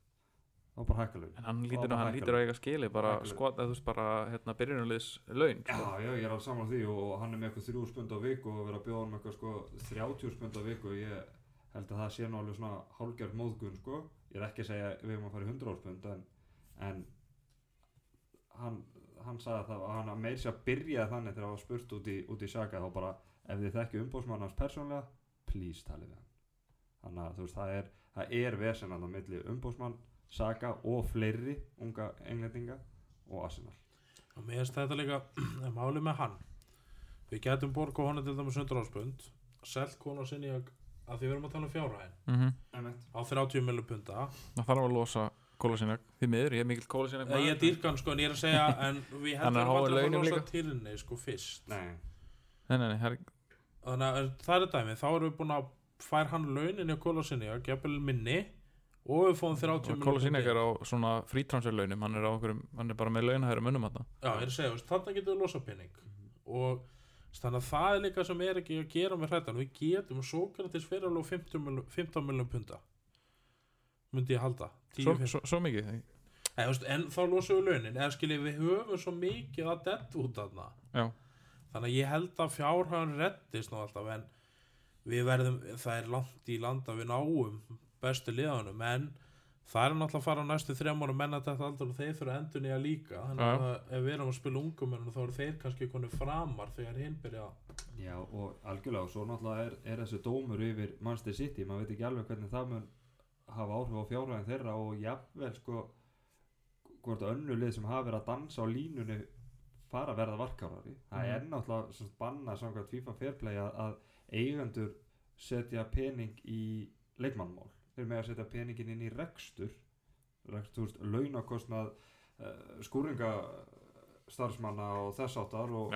þá bara hækkar laun. En hann lítur, bara hann lítur að eiga skili bara Hækkar laun. skot, eða þú veist bara hérna, byrjunarliðs laun Já, sko. já, ég er alveg saman á því og hann er með eitthvað þrjú spund á viku og verið að bjóða um eitthvað sko 30 spund á viku. Ég held að það sé nú alveg svona hálgjörn móðgun sko. Ég er ekki að segja við erum að fara í 100 spund en, en hann, hann sagði það að hann meir sér að byrja þannig þegar það var spurt út í, út í Saka þá bara ef þið þekki umbóðsmann hans persónlega please talið við hann. Þannig að þú veist það er, það er vesen að það milli umbóðsmann, Saka og fleiri unga englendinga og Arsenal. Og mér finnst þetta líka að máli með hann. Við getum borga honum til dæmis 100 áspund selt konu sinni að því við erum að tala um fjárhæðin mm -hmm. Á 30 millu punta. Það þarf að losa kólasínak því miður, ég er mikill kólasínak Eða ég dýrka hann sko en ég er að segja en við er að háar aldrei að launum losa líka. til henni sko fyrst. Nei, nei, nei, nei, það er þannig að það er dæmi þá erum við búin að fær hann launin í kólasinni að gefur minni og við fóðum 30 millu Kólasínak er á svona frítransferlaunum hann er, hann er bara með launahæra munum hann já ég er að segja þarna getum við losa penning og þannig að það er líka sem er ekki að gera með hrættan. Við getum Sókratis fyrir alveg 15 milljón- 15 miljón punta myndi ég halda. 10, svo, 15. svo, svo mikið Eða, veist, en þá losum við launin. Eða skiljið við höfum svo mikið að dett út þarna. Já. þannig að ég held að fjárhæðan reddist nú alltaf en við verðum, það er langt í land að við náum bestu liðanum en það er náttúrulega að fara á næstu þrjum árum menn að þetta aldrei og þeir þurfa endur nýja líka. Þannig að ef við erum að spila ungum þá eru þeir kannski konið framar þegar hinn byrja Já, og algjörlega, og svo náttúrulega er, er þessi dómur yfir Manchester City, maður veit ekki alveg hvernig það mun hafa áhrif á fjárhæðin þeirra og jafnvel sko hvort önnu lið sem hafa verið að dansa á línunni fara að verða varkárari. Það er náttúrulega sem sagt bannað samkvæmt FIFA Fairplay að, að eigendur setja pening í leikmannmál, þeir með að setja peningin inn í rekstur. Rekstur, launakostnað uh, skúringa starfsmanna og þess áttar og,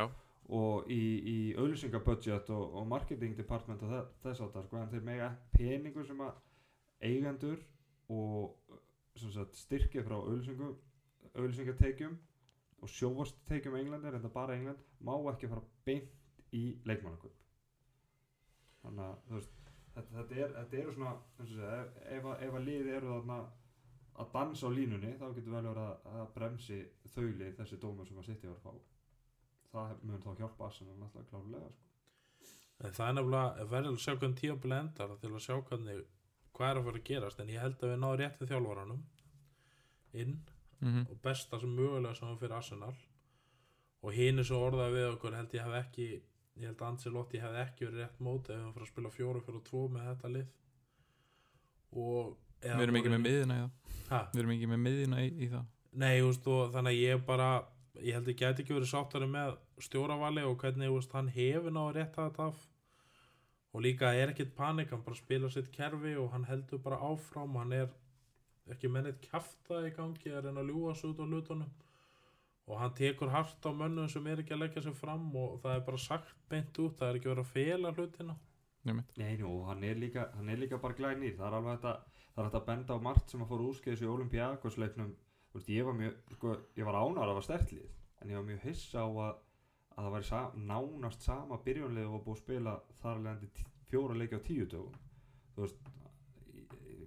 og í, í auðlýsingabudget og, og marketing department og þe- þess áttar sko, en þeir mega peningur sem að eigendur og sagt, styrkja frá auðlýsingu auðlýsingatekjum og sjóvarstekjum Englandir, en það bara England má ekki fara beint í leikmannaköp þannig að veist, þetta, þetta, er, þetta eru svona segja, ef, ef, að- að liði eru þarna að dansa á línunni þá getur vel verið að, að bremsi þauli þessi dómur sem að sitt var að fá það mun þá hjálpa Arsenal náttúrulega klárulega sko. en það er nefnilega verður að sjá hvernig tíabili endar til að sjá hvernig hvað er að fara að gerast en ég held að við náðum rétt við þjálfaranum inn mm og besta sem mögulega sem fyrir Arsenal. Og hinn er svo orðað við okkur held ég hef ekki ég held að Ancelotti hef ekki verið rétt móti ef hann fyrir að spila fjóru fyrir tvo með þetta lið. Og Við erum ekki með miðina í það Við erum ekki með miðina í, í það nei, veist, og þannig að ég bara ég held ég geti ekki verið sáttari með stjóravali og hvernig veist, hann hefur náðu rétt að þetta af og líka er ekkit panik, hann bara spila sitt kerfi og hann heldur bara áfram. Hann er ekki með neitt kjafta í gangi að reyna að ljúga sig út á hlutunum. Og hann tekur hart á mönnum sem er ekki að leggja sig fram og það er bara sagt beint út, það er ekki verið að fela hlutina. Einmitt. Nei, nú, og hann er líka, hann er líka bara glænýr. Það er alveg þetta, það er þetta benda á margt sem að fór úrskeiðis í Olympiakosleiknum ég var mjög, sko, ég var ánægður að það var stertlið en ég var mjög hissa á að, að það væri sa, nánast sama byrjunlið og búið að spila þar leðandi fjóra leiki á tíu dögum. Þú veist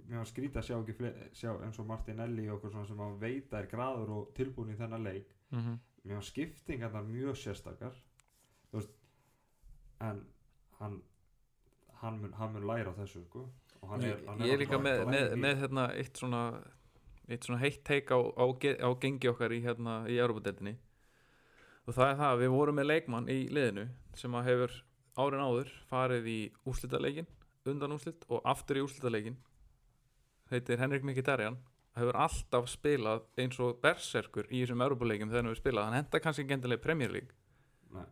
mér var skrítið að sjá ekki sjá eins og Martinelli og okkur svona sem að veita er graður og tilbúin í þennan leik. Mm -hmm. mér var skiptingarnar mjög sérstakar. Þú veist en hann hann mun, hann mun læra þessu sko. Og hann er, hann Ég er líka með, með, með hérna, eitt svona eitt svona heitt teik á, á, á gengi okkar í, hérna, í Europadeldinni og það er það að við vorum með leikmann í liðinu sem að hefur árin áður farið í úrslitaleikin undan úrslit og aftur í úrslitaleikin heitir Henrik Mkhitaryan. Hefur alltaf spilað eins og berserkur í þessum Europaleikim þegar hann hefur spilað. Hann henda kannski ekki endilega í Premier League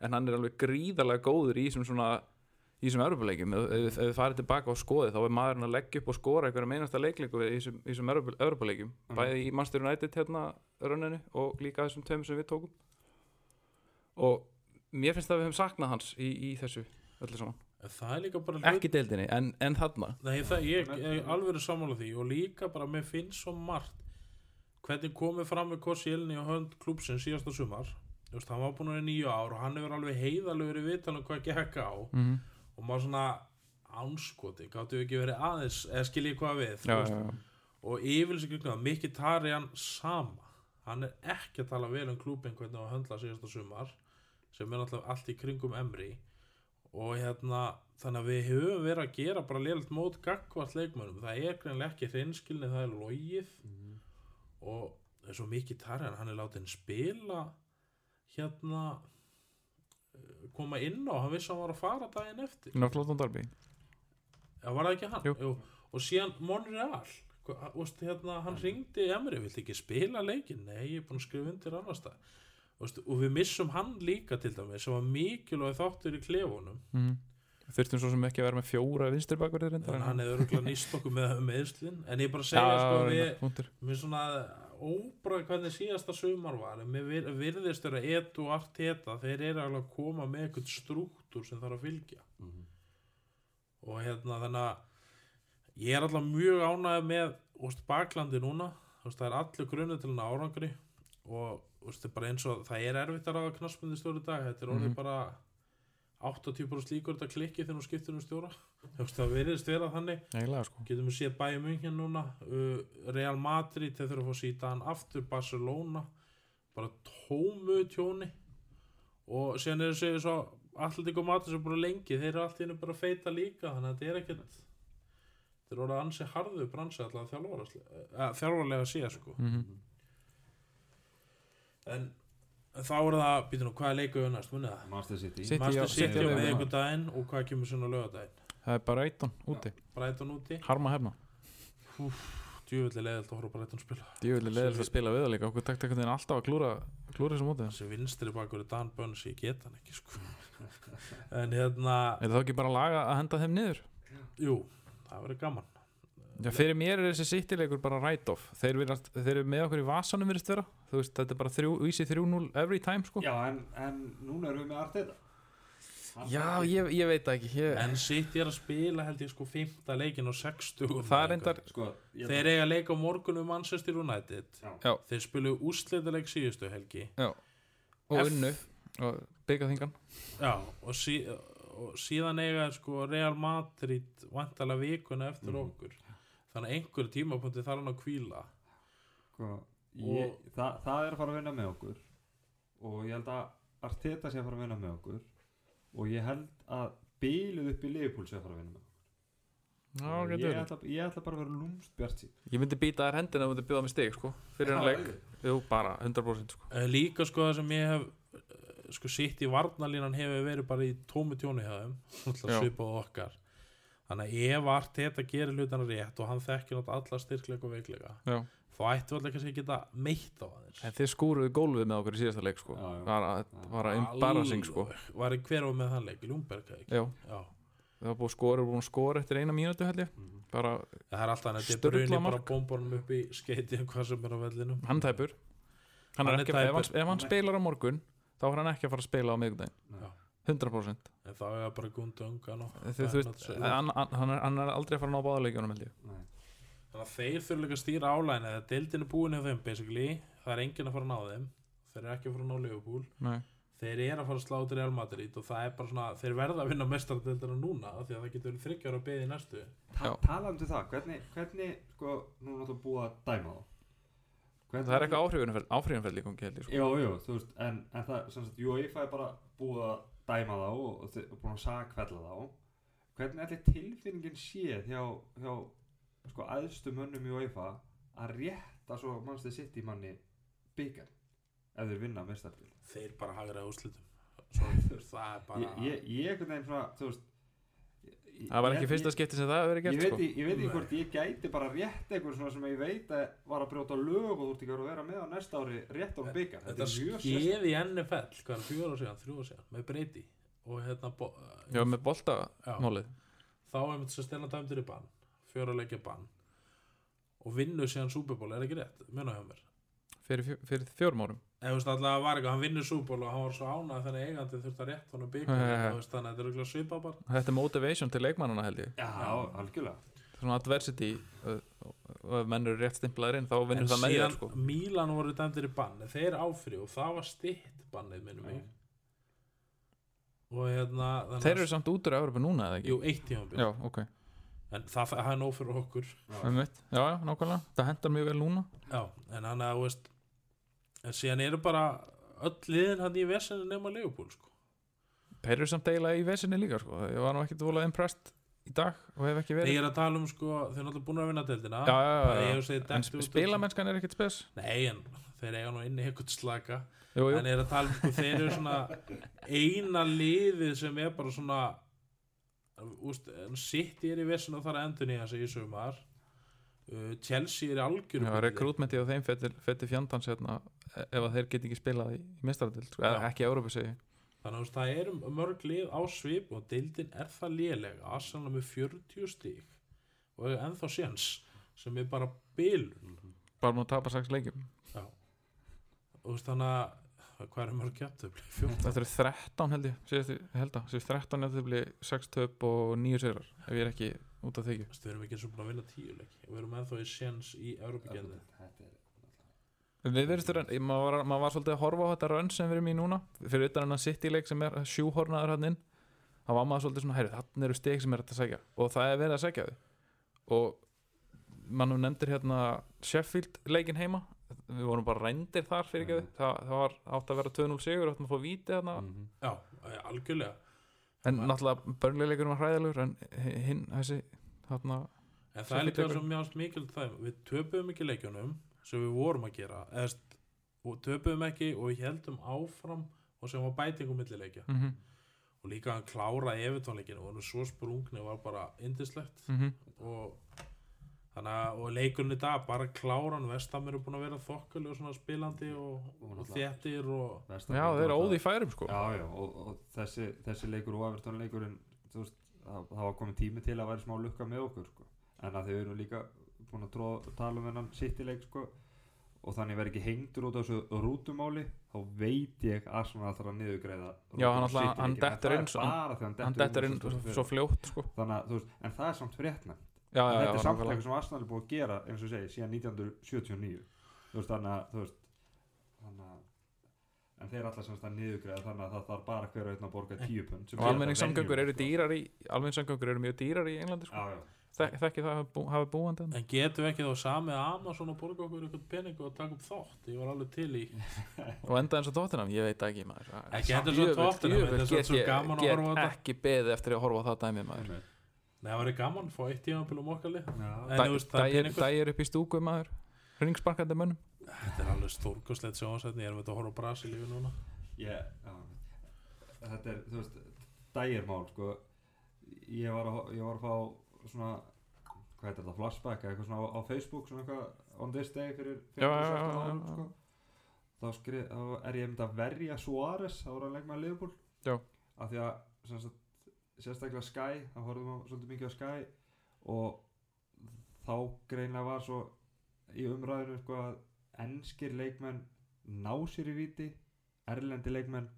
en hann er alveg gríðarlega góður í þessum svona í þessum Evropuleikjum, ef, ef, við farið tilbaka og skoðið þá er maðurinn að leggja upp og skora einhverja meinasta leiklingu í þessum, í þessum Evropuleikjum Mhm. bæði í Manchester United hérna rönninu og líka þessum tveim sem við tókum og mér finnst að við höfum saknað hans í, í þessu öllu saman, það er líka bara ekki deildinni en, en þarna. Nei, það, ég er alveg sammála því. Og líka bara mér finnst svo margt hvernig komið fram með Kossielni og hönd klúpsins síðasta sumar. Veist, hann var búin að vera nýju ár og hann hefur alveg heiðalegur í vitanum hvað gekk á. Mm -hmm. og maður svona ánskoti, gáttu við ekki verið aðeins eða skiljið hvað við já, já, já. og yfirlýsingur Mikki Tarjan sama hann er ekki að tala vel um klúbin hvernig að höndla síðasta sumar sem er náttúrulega allt í kringum Emri og hérna þannig að við höfum verið að gera bara lélitt mót gagvart leikmönnum, það er greinlega ekki hreinskilni, það er logið. Mhm. og eins og Mikki Tarjan hann er látið spila hérna eh, koma inn á, hann vissi að hann var að fara daginn eftir. North London Derby. Já, var það ekki hann? Jú. Og síðan Monreal Úst, hérna, hann ringdi Emri, viltu ekki spila leikin? Nei, ég er búin að skrifa undir annars það og við missum hann líka til dæmis sem var mikilvæg þáttur í klefunum. Mm þurftum svo sem ekki að vera með fjóra en- að hann hefur örgulega nýst okkur með meðslin en ég bara segja sko við, mér svona óbræð hvernig síðasta sumar var. En vir- virðist vera et og allt þetta þeir eru að koma með eitthvað strúktur sem þarf að fylgja. Mhm. og hérna þannig að ég er alltaf mjög ánægð með úst, baklandi núna. Úst, það er allir grunni til hann árangri og úst, bara eins og það er erfitt að ráða knaspindi stóri dag. Þetta er orðið Mhm. bara 80% líkur þetta klikki þegar hún skiptir um stjóra. Það veriðist vera þannig. Sko. Getum við séð bæjum hérna núna uh, Real Madrid, þeir þurfa að fá síta hann aftur Barcelona. Bara tómu tjóni. Og síðan er þessi svo Atletico Madrid sem bara lengi þeir eru allt í hennu bara feita líka þannig að þetta er ekkert þeir eru orðið ansi harðu bransi alltaf þjálfarlega að sé sko. Mm en, en þá er það, býtum nú, hvað er leikuðu næst, munið það? Master City. City, Master City City á miðvikudaginn og hvað kemur svona á laugardaginn? það er bara eittan úti. Brighton úti, harma hefna. Djúvillig leðilt að horfa á Brighton spila. Djúvillig leðilegt að spila við það líka okkur takt ekkert alltaf að klúra klúra þessum úti þessi vinstri bakur er Dan Burns, ég get hann ekki sko. en hérna er það ekki bara að laga að henda þeim niður? Jú, það verður gaman. Já, fyrir mér er þessi sittilegur bara write-off þeir, virðast- þeir eru með okkur í vasanum virðist vera. Þú veist, þetta er bara þrjú, vísi 3-0 every time sko. Já, en, en núna erum við með Arteta. Hann Já, ég, ég veit ekki. Ég, en City er að spila held ég sko 5. leikin og 60 og það er endar Sko, ég þeir eiga að leika á morgun um Manchester United. Já. Já. þeir spilu úrslitaleg síðustu helgi. Og F- unnu. Og byggja þingan. Já, og, sí, og síðan eiga sko Real Madrid vantalega vikuna eftir Mhm. okkur. Þannig að einhver tímapunkti þarf hann að kvíla sko, ég, Og- það, það er að fara að vinna með okkur. Og ég held að Arteta sé að fara að vinna með okkur. Og ég held að bíluð upp í Liverpool sé að fara að vinna með okkur. Getur ég, ætla, ég ætla bara að vera lúmst bjart sín Ég myndi býta þær hendina og myndi bjóða mig stig sko fyrir hann leik. Jú, bara 100% sko. Eh, líka sko það sem ég hef sko sitt í varnalínan hefur verið bara í tómi tjóni hjá þeim svipað okkar. Þannig að ef vart þetta gerir hlutana rétt og hann þekkir nátt alla styrkleika og veikleika Já. þá ættu allir kannski að geta meitt á aðeins. En þið skúruðu gólfið með okkur í síðasta leik sko. Já, já. Var að, var að embarrassing sko. Var ég hver á með þann leik, ekki? Já, Já. það var búið að skora, búið að skora eftir eina mínútu held ég. Mhm. Bara, það alltaf bruni bara mark. bombornum upp í skeiti hvað sem er á vellinum. Hann tæpur. Hann Hann ekki, ef hann spilar á morgun þá er hann ekki að fara að spila á miðgudaginn Já. 100% en þá er það bara gundu ungan hann, er- hann er aldrei að fara að ná Nei. þannig að þeir þurfa líka að stýra álæðin eða deildin er búin hjá þeim basically það er enginn að fara að ná þeim. Þeir eru ekki að fara að ná Liverpool. Nei. þeir eru að fara að slá til Real Madrid og það er bara svona, þeir verða að vinna mestaradeildina núna af því að það getur verið þryggjar að beði í næstu. Ta Já. Talandi um það, hvernig, hvernig sko, nú er náttúrulega búið að dæma þá hvernig, Það er eitthvað áhrifunumferð áhrifunumferð líka um gæli sko. Jú, jú, þú veist, en, en það, sem sagt, UEFA er bara búið að dæma þá og, og, búin að sakfella þá. Hvernig ætli tilfinningin sé hjá, hjá sko, æðstu mönnum í UEFA að rétta svo mannstu sitt í manni byggar ef þeir vinna mestarbil þeir bara hagra úrslitum. Svo, þú veist, það er bara ég, ég, ég einhvern veginn svona, þú veist ég- Það var ég- ekki fyrsta ég- skipti sem það hefur verið Ég gert veit, sko. ég veit ekki hvort ég gæti bara rétt eitthvað svona sem ég veit að var að brjóta lög og þú ert ekki að vera með á næsta ári rétt á byggar þetta skeið í NFL hvað er fjóra ára síðan, þrjú ára síðan með breyti og hérna bo- Já, með boltamálið þá er mitt sem stena dæmdur í bann fjóra leikja bann og vinnur síðan Super Bowl, er ekki rétt? Muna hjá mér fyrir, fyrir fjórum árum. Eða þú veist alltaf var eitthvað, hann vinnur Super Bowl og hann var svo ánað þannig að eigandi þurfti að rétt honum byggja Já, já, já. þannig að þetta er auðvitað svipað bara. Þetta er motivation til leikmannana held ég. Já, algjörlega. Svona adversity og og ef menn eru rétt stimplaðir inn þá vinnur það með þér sko. Mílan voru dæmdir í bann en þeir áfri og það var stitt bannið minnum mig. Og hérna Þeir að- eru samt út úr Európa núna eða ekki? jú, eitt tímabil. Já, ok. En það, það er nóg fyrir okkur. Um Já, já, nákvæmlega. Það hendar mjög vel núna. Já, en hann að veist en síðan eru bara öll liðin hann í vesenu nema Leopold sko. Þeir eru samt eiginlega í vesinni líka sko. Ég var nú ekkert volað impressed í dag og hef ekki ég verið er að tala um sko, þeir eru náttúrulega búin að vinna deildina. Já, já, já, En spilamennskan er ekkert spes. Nei, en þeir eiga nú inni eitthvað slaka. Jú, jú. En ég er að tala um sko, þeir eru svona eina liðið sem er bara svona úst, sitt er í vesenu og þar endur nýja sig í sumar uh, Chelsea er bulli. rekrútmenti á þeim fettir fjandans hérna, e- ef að þeir get ekki spilað í, mestaradil, sko, ekki Európa segi Þannig að það eru mörg lið á svip og deildin er það léleg Arsenal með 40 stík og ennþá séns sem er bara bilun bara múið að tapa 6 leikjum Já. og þannig að hvað er mörg jafntöfli? 14 Þetta eru 13 held ég, síðast held að síðast 13 er þetta sex töp og 9 sigrar ef ég er ekki út af veist, við erum ekki eins og búin að vinna tíu leiki. Og við erum ennþá í séns í Þetta er Við verðumst að maður var, maður var svolítið að horfa á þetta rönn sem við erum í núna. Fyrir utan hennar City leik sem er sjúhornaður hann inn þá var maður svolítið svona, heyrðu, þannig eru steg sem er hægt að segja og það er verið að segja þau. Og mannum nefndir hérna Sheffield leikin heima. Við vorum bara rændir þar fyrir ekki Mhm. það, það var átt að vera 2-0 sigur áttum að fá víti þarna. Mhm. Já, eh, algjörlega en náttúrulega börnleileikurinn var hræðilegur en hinn, þessi þarna, En það er líka fyrir svo mjög mikil það við töpuðum ekki leikjunum sem við vorum að gera eða, st- og töpuðum ekki og við heldum áfram og sem var bætingum millileikja mm -hmm, og líka hann klára evitónleikinu og hann er svo sprungni var bara indislegt mm og þannig að og leikurinn í dag bara kláran vestamir er búin að vera þokkali og svona spilandi og, Og þéttir og Besta já, þeir eru óði það- í færum sko. Já, já, og, og þessi, þessi leikur og Everton leikurinn þú veist, það, það var komið tími til að væri smá lukka með okkur sko. en að þau eru líka búin að tróða, tala um hennan City-leik sko, og þannig verði ekki hengdur út á þessu rútumáli þá veit ég að svona alltaf að niðurgreiða Já, hann alltaf- hann dettur það inn hann dettur inn svo fljótt sko. Þannig að þú veist, en það er samt fréttna já, já, þetta já, er samt eitthvað sem Arsenal er búið að gera eins og segi, síðan 1979 þú veist, þannig að þú veist, þannig að en þeir alltaf semst að niðurgreiða þannig að það þarf bara hver að að borga 10 pund og er almenningssamgöngur eru sko. dýrar í almenningssamgöngur eru mjög dýrar í Englandi sko. Þek, þekki það bú, hafi búandi en getum við ekki þá samið að Amazon og borga okkur eitthvað pening og taka upp þátt ég var alveg til í og enda eins og tóttinam, ég veit ekki maður Ekki er svo Djöfull- Tottenham, djöfull þetta er svo ég- gaman að get horfa á þetta. ekki beðið eftir að horfa það dæmi maður. Nei, það var gaman að fá eitt tímabil um er dægir, upp í stúku maður. Ringsparkandi mönnum. Þetta er alveg stórkoslegt sjónvarsætni Ég er með þetta að horfa á Brasilíu núna? Ég, já, þetta er, þú veist, dægirmál, sko, ég var að, ég var að fá svona, hvað heitir þetta, flashback eða eitthvað svona á, á Facebook, svona eitthvað, on this day fyrir Já, 15 já, já, 16 já, árum, já. sko, þá, skrið, þá er ég myndi að verja Suárez, þá var hann leikmaður Liverpool, Já. af því að, sem sagt, sérstaklega Sky, þá horfðum við svolítið mikið á Sky og þá greinlega var svo í umræðinu, sko, að enskir leikmenn ná sér í víti erlendi leikmenn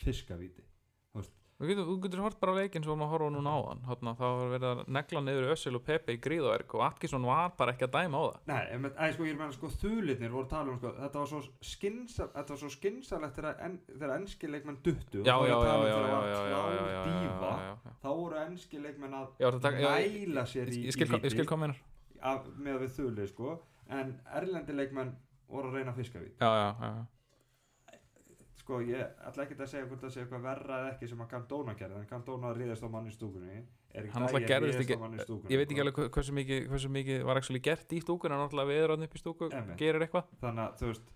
fiskavíti Þú getur, þú getur hort bara á leikinn sem maður horfa á núna á hann Þarna, það var verið að negla niður Össil og Pepe í gríðaverk og Atkinson var bara ekki að dæma á það. Nei, en, en sko, ég meina sko þulirnir voru að tala um sko, þetta var svo skinsa, þetta var svo skinsalegt þegar, en, þegar enski leikmenn duttu. Já, og þá já, já, talað um já, já, já, já, já, já, þá voru enski leikmenn að næla sér í, Ég skil, af, með við þulir sko. En erlendi leikmenn voru að reyna fiskavít Já, já, já, já sko ég ætla ekki að segja hvort það sé eitthvað verra eða ekki sem að Cantona gerði en Cantona ríðast á manni stúkunni. Erik Hann Dyer gerðist ekki- stúkunni, Ég veit ekki alveg hve- hversu mikið, hversu mikið var actually gert í stúkun en náttúrulega við erum upp í stúku gerir eitthvað. Þannig að þú veist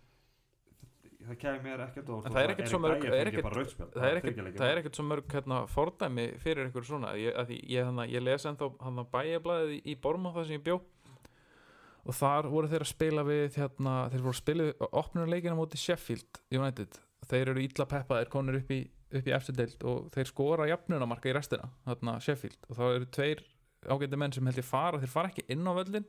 það kemur mér ekkert En það er ekkert svo mörg- það er ekkert- er er svo mörg hérna, fordæmi fyrir ykkur svona. Ég, að ég, hana, ég les ennþá hana, bæjablaðið í, í Borma það sem ég bjó. Og þar voru þeir að spila við hérna, þeir voru að spila opnunarleikina móti Sheffield United þeir eru illa peppaðir konur upp í, upp í eftir deild og þeir skora jafnunamarka í restina hérna, Sheffield og þá eru tveir ágæti menn sem held ég fara þeir fara ekki inn á völlin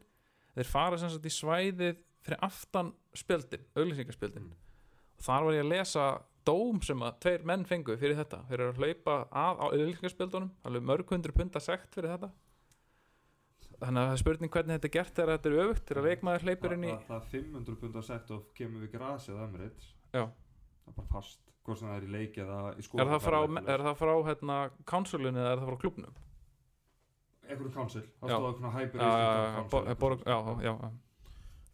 þeir fara sem sagt í svæðið fyrir aftan spjöldin, auglýsingaspjöldin Mm. og þar var ég að lesa dóm sem að tveir menn fengu fyrir þetta þeir eru að hlaupa að á auðlýsingarspjöldunum alveg mörg hundru punta sekt fyrir þetta þannig að það er spurning hvernig þetta er gert þegar þetta er öfugt þegar leikmaður hleypur inn í það, það er 500 pund að sett og kemur við grasið Emirates Já. Það er bara fast hvort sem það er í leiki eða í er skóla það frá, er það frá hérna, councilinu eða er það frá klubnum einhverjum council það Já. stóð eitthvað hyper já, já, já.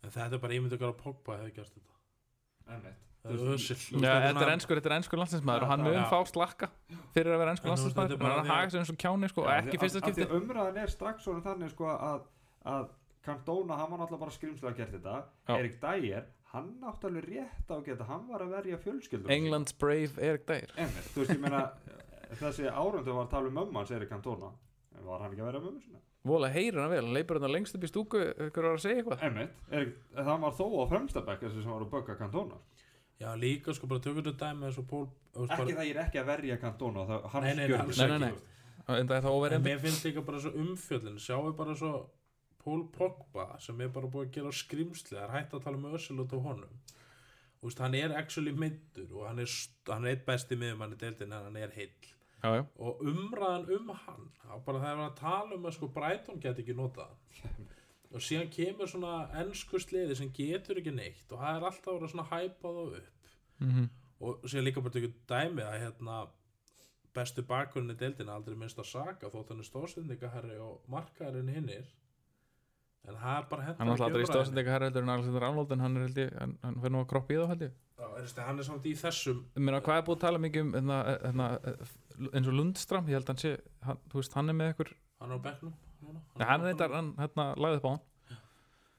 En þetta er bara ímynd okkar að Pogba hefði gert þetta. Er Já, þetta er ennskur, þetta er ennskur landslinsmaður og hann mun fá slakka fyrir að vera ennskur En þetta er hann er bara að því að- haga sig eins og kjáni sko, og Já, ekki fyrsta skipti umræðan er strax svona þannig sko að, að Cantona, hann var náttúrulega bara skrimslega að gert þetta. Erik Dyer, hann átti alveg rétt á að geta hann var að verja fjölskyldur Englands Brave Erik Dyer. Einmitt, þú veist, ég meina þessi árundu var að tala um mömmu hans Erik Cantona. Var hann ekki að vera mömmu sinna vola heyrir hann vel, hann leipur hann lengst upp í stúku ykkur var að segja eitthvað? Einmitt, Erik, það var þó á fremstabæk þessi sem var að bögga Cantona. Já, líka sko bara tökur þetta dæmi ekki bara, það ég er ekki að verja Cantona það, Nei, nei, nei, en það er það En óverið mér finnst líka bara svo umfjöllin Sjáu bara svo Pól Pogba sem er bara búið að gera er hægt að tala um Özil út á honum. Veist, hann er actually meiddur og hann er, hann er eitt besti miðum hann er deildin en hann er heill. Já, já. og umræðan um hann bara það er að tala um að sko Brighton get ekki hann. og síðan kemur svona ennsku sliði sem getur ekki neitt og það er alltaf verið svona hæpað og upp. Mm og síðan líka bara tökur dæmi að hérna bestu bakurinn í deildina aldrei minnst að saka þótt hann er stóðsendingaherri og markaðurinn hinnir en það er bara hendur hann er alltaf aldrei stóðsendika herra heldur en Alexander Arnold en hann er held ég, hann, hann fyrir nú að kroppa í þá held ég. Hann er samt í þessum Ég meina, hvað er búið að tala mikið um hérna, hérna, eins og Lundstram ég held að hann sé, hann, þú veist, hann er með ykkur hann er á bekknum núna. Nei, hann reyndar, hann hérna, lagði upp á hann.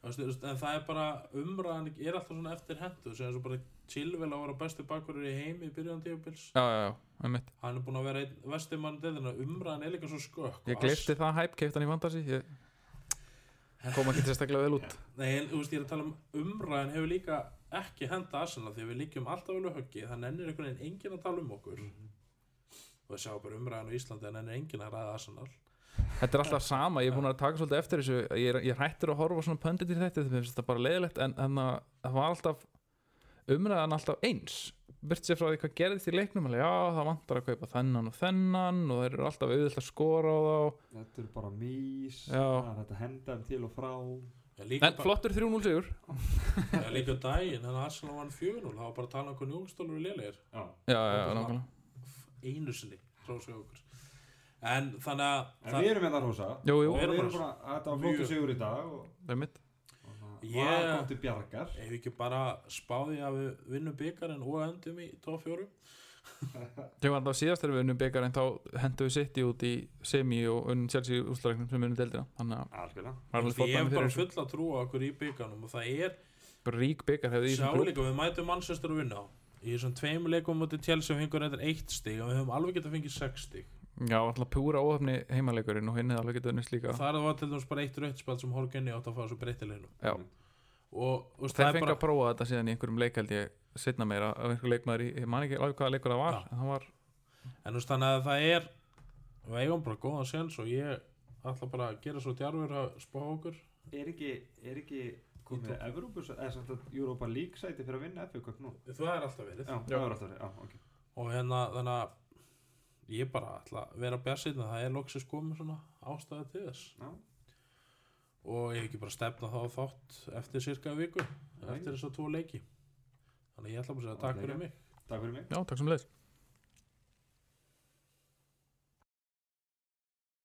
Veist, en það er bara umræðan er alltaf svona eftir hendu sem er svo bara Chilwell að vera bestu bakurinn í heimi í byrjun tíupils já, já, já, hann er búin að vera deðina umræðan er líka svo skökk ég glifti það hæp, keipt hann í Fantasy ég kom ekki sérstaklega vel út. Nei, en þú veist, ég er að tala um umræðan hefur líka ekki henda Arsenal því við líkjum alltaf vel við höggi það nennir einhvern veginn enginn að tala um okkur. Og við sjáum bara umræðan á Íslandi að nennir enginn að ræða Arsenal. Þetta er alltaf sama, ég er búin að taka svolítið eftir þessu. Ég er, ég er hættur að horfa á svona pöndit í þetta þetta bara leiðilegt En, en að, það var alltaf umræðan alltaf eins Burt sér frá því hvað gerðist í leiknum alveg, Já, það vantar að kaupa þennan og þennan Og þeir eru alltaf auðvitað að skora á þá. Þetta eru bara mís það er að henda þeim til og frá. En flottur 3-0 sigur. Bara, já, líka á daginn þannig að Arsenal vann 4-0 það var bara að tala um hvað njúkstólur er. Lélegir Já. Já, já, einu sinni hrósa okkur. En þannig að En við erum með það og við erum bara- bara að þetta var flottu Mjög. sigur í dag og, það er mitt Ég- var kom til bjargar? Ef við ekki bara spáði að við vinnum byggarinn og endum í 4 Ég var alltaf síðast þegar við unnum byggar En þá hendum við City út í semi Og unnum Chelsea úrslagnum sem unnum deildina. Þannig að ég hef bara þessu. full að trúa okkur í byggarnum og það er rík í klúbb. líka við mætum Manchester og vinna í þessum tveim leikum mútið Chelsea og fengur eitthvað eitt stig og við höfum alveg getað fengið sex stig Já, alltaf púra óhefni heimaleikurinn Og hinn hefði alveg getað unnist líka. Og það var til dæmis bara eitt rauðspall sem Horgenni átt að fá svo breytileginu. Já, og þú veist, þeir það er fengi bara að prófa þetta síðan í einhverjum leik held ég setna meira af einhver leikmaður í, ég man ekki alveg hvaða leikur það var Já. en var, en veist þannig að það er við eigum bara góðan sens og ég ætla bara að gera svo djarfur að spá okkur. Er ekki, er ekki komið Evrópus, eða samt að Europa League sæti fyrir að vinna Cup nú? Það er alltaf verið. Já, það er alltaf, já, ok. Og hérna þannig að ég bara ætla að vera björnsinn það er loksins komið svona ástæða til þess. Já, og ég hef ekki bara stefna þá á þátt eftir cirka viku Nei. eftir þess að tvo leiki. Þannig að ég ætla bara að segja takk fyrir mig. Takk fyrir mig. Já, takk sem leis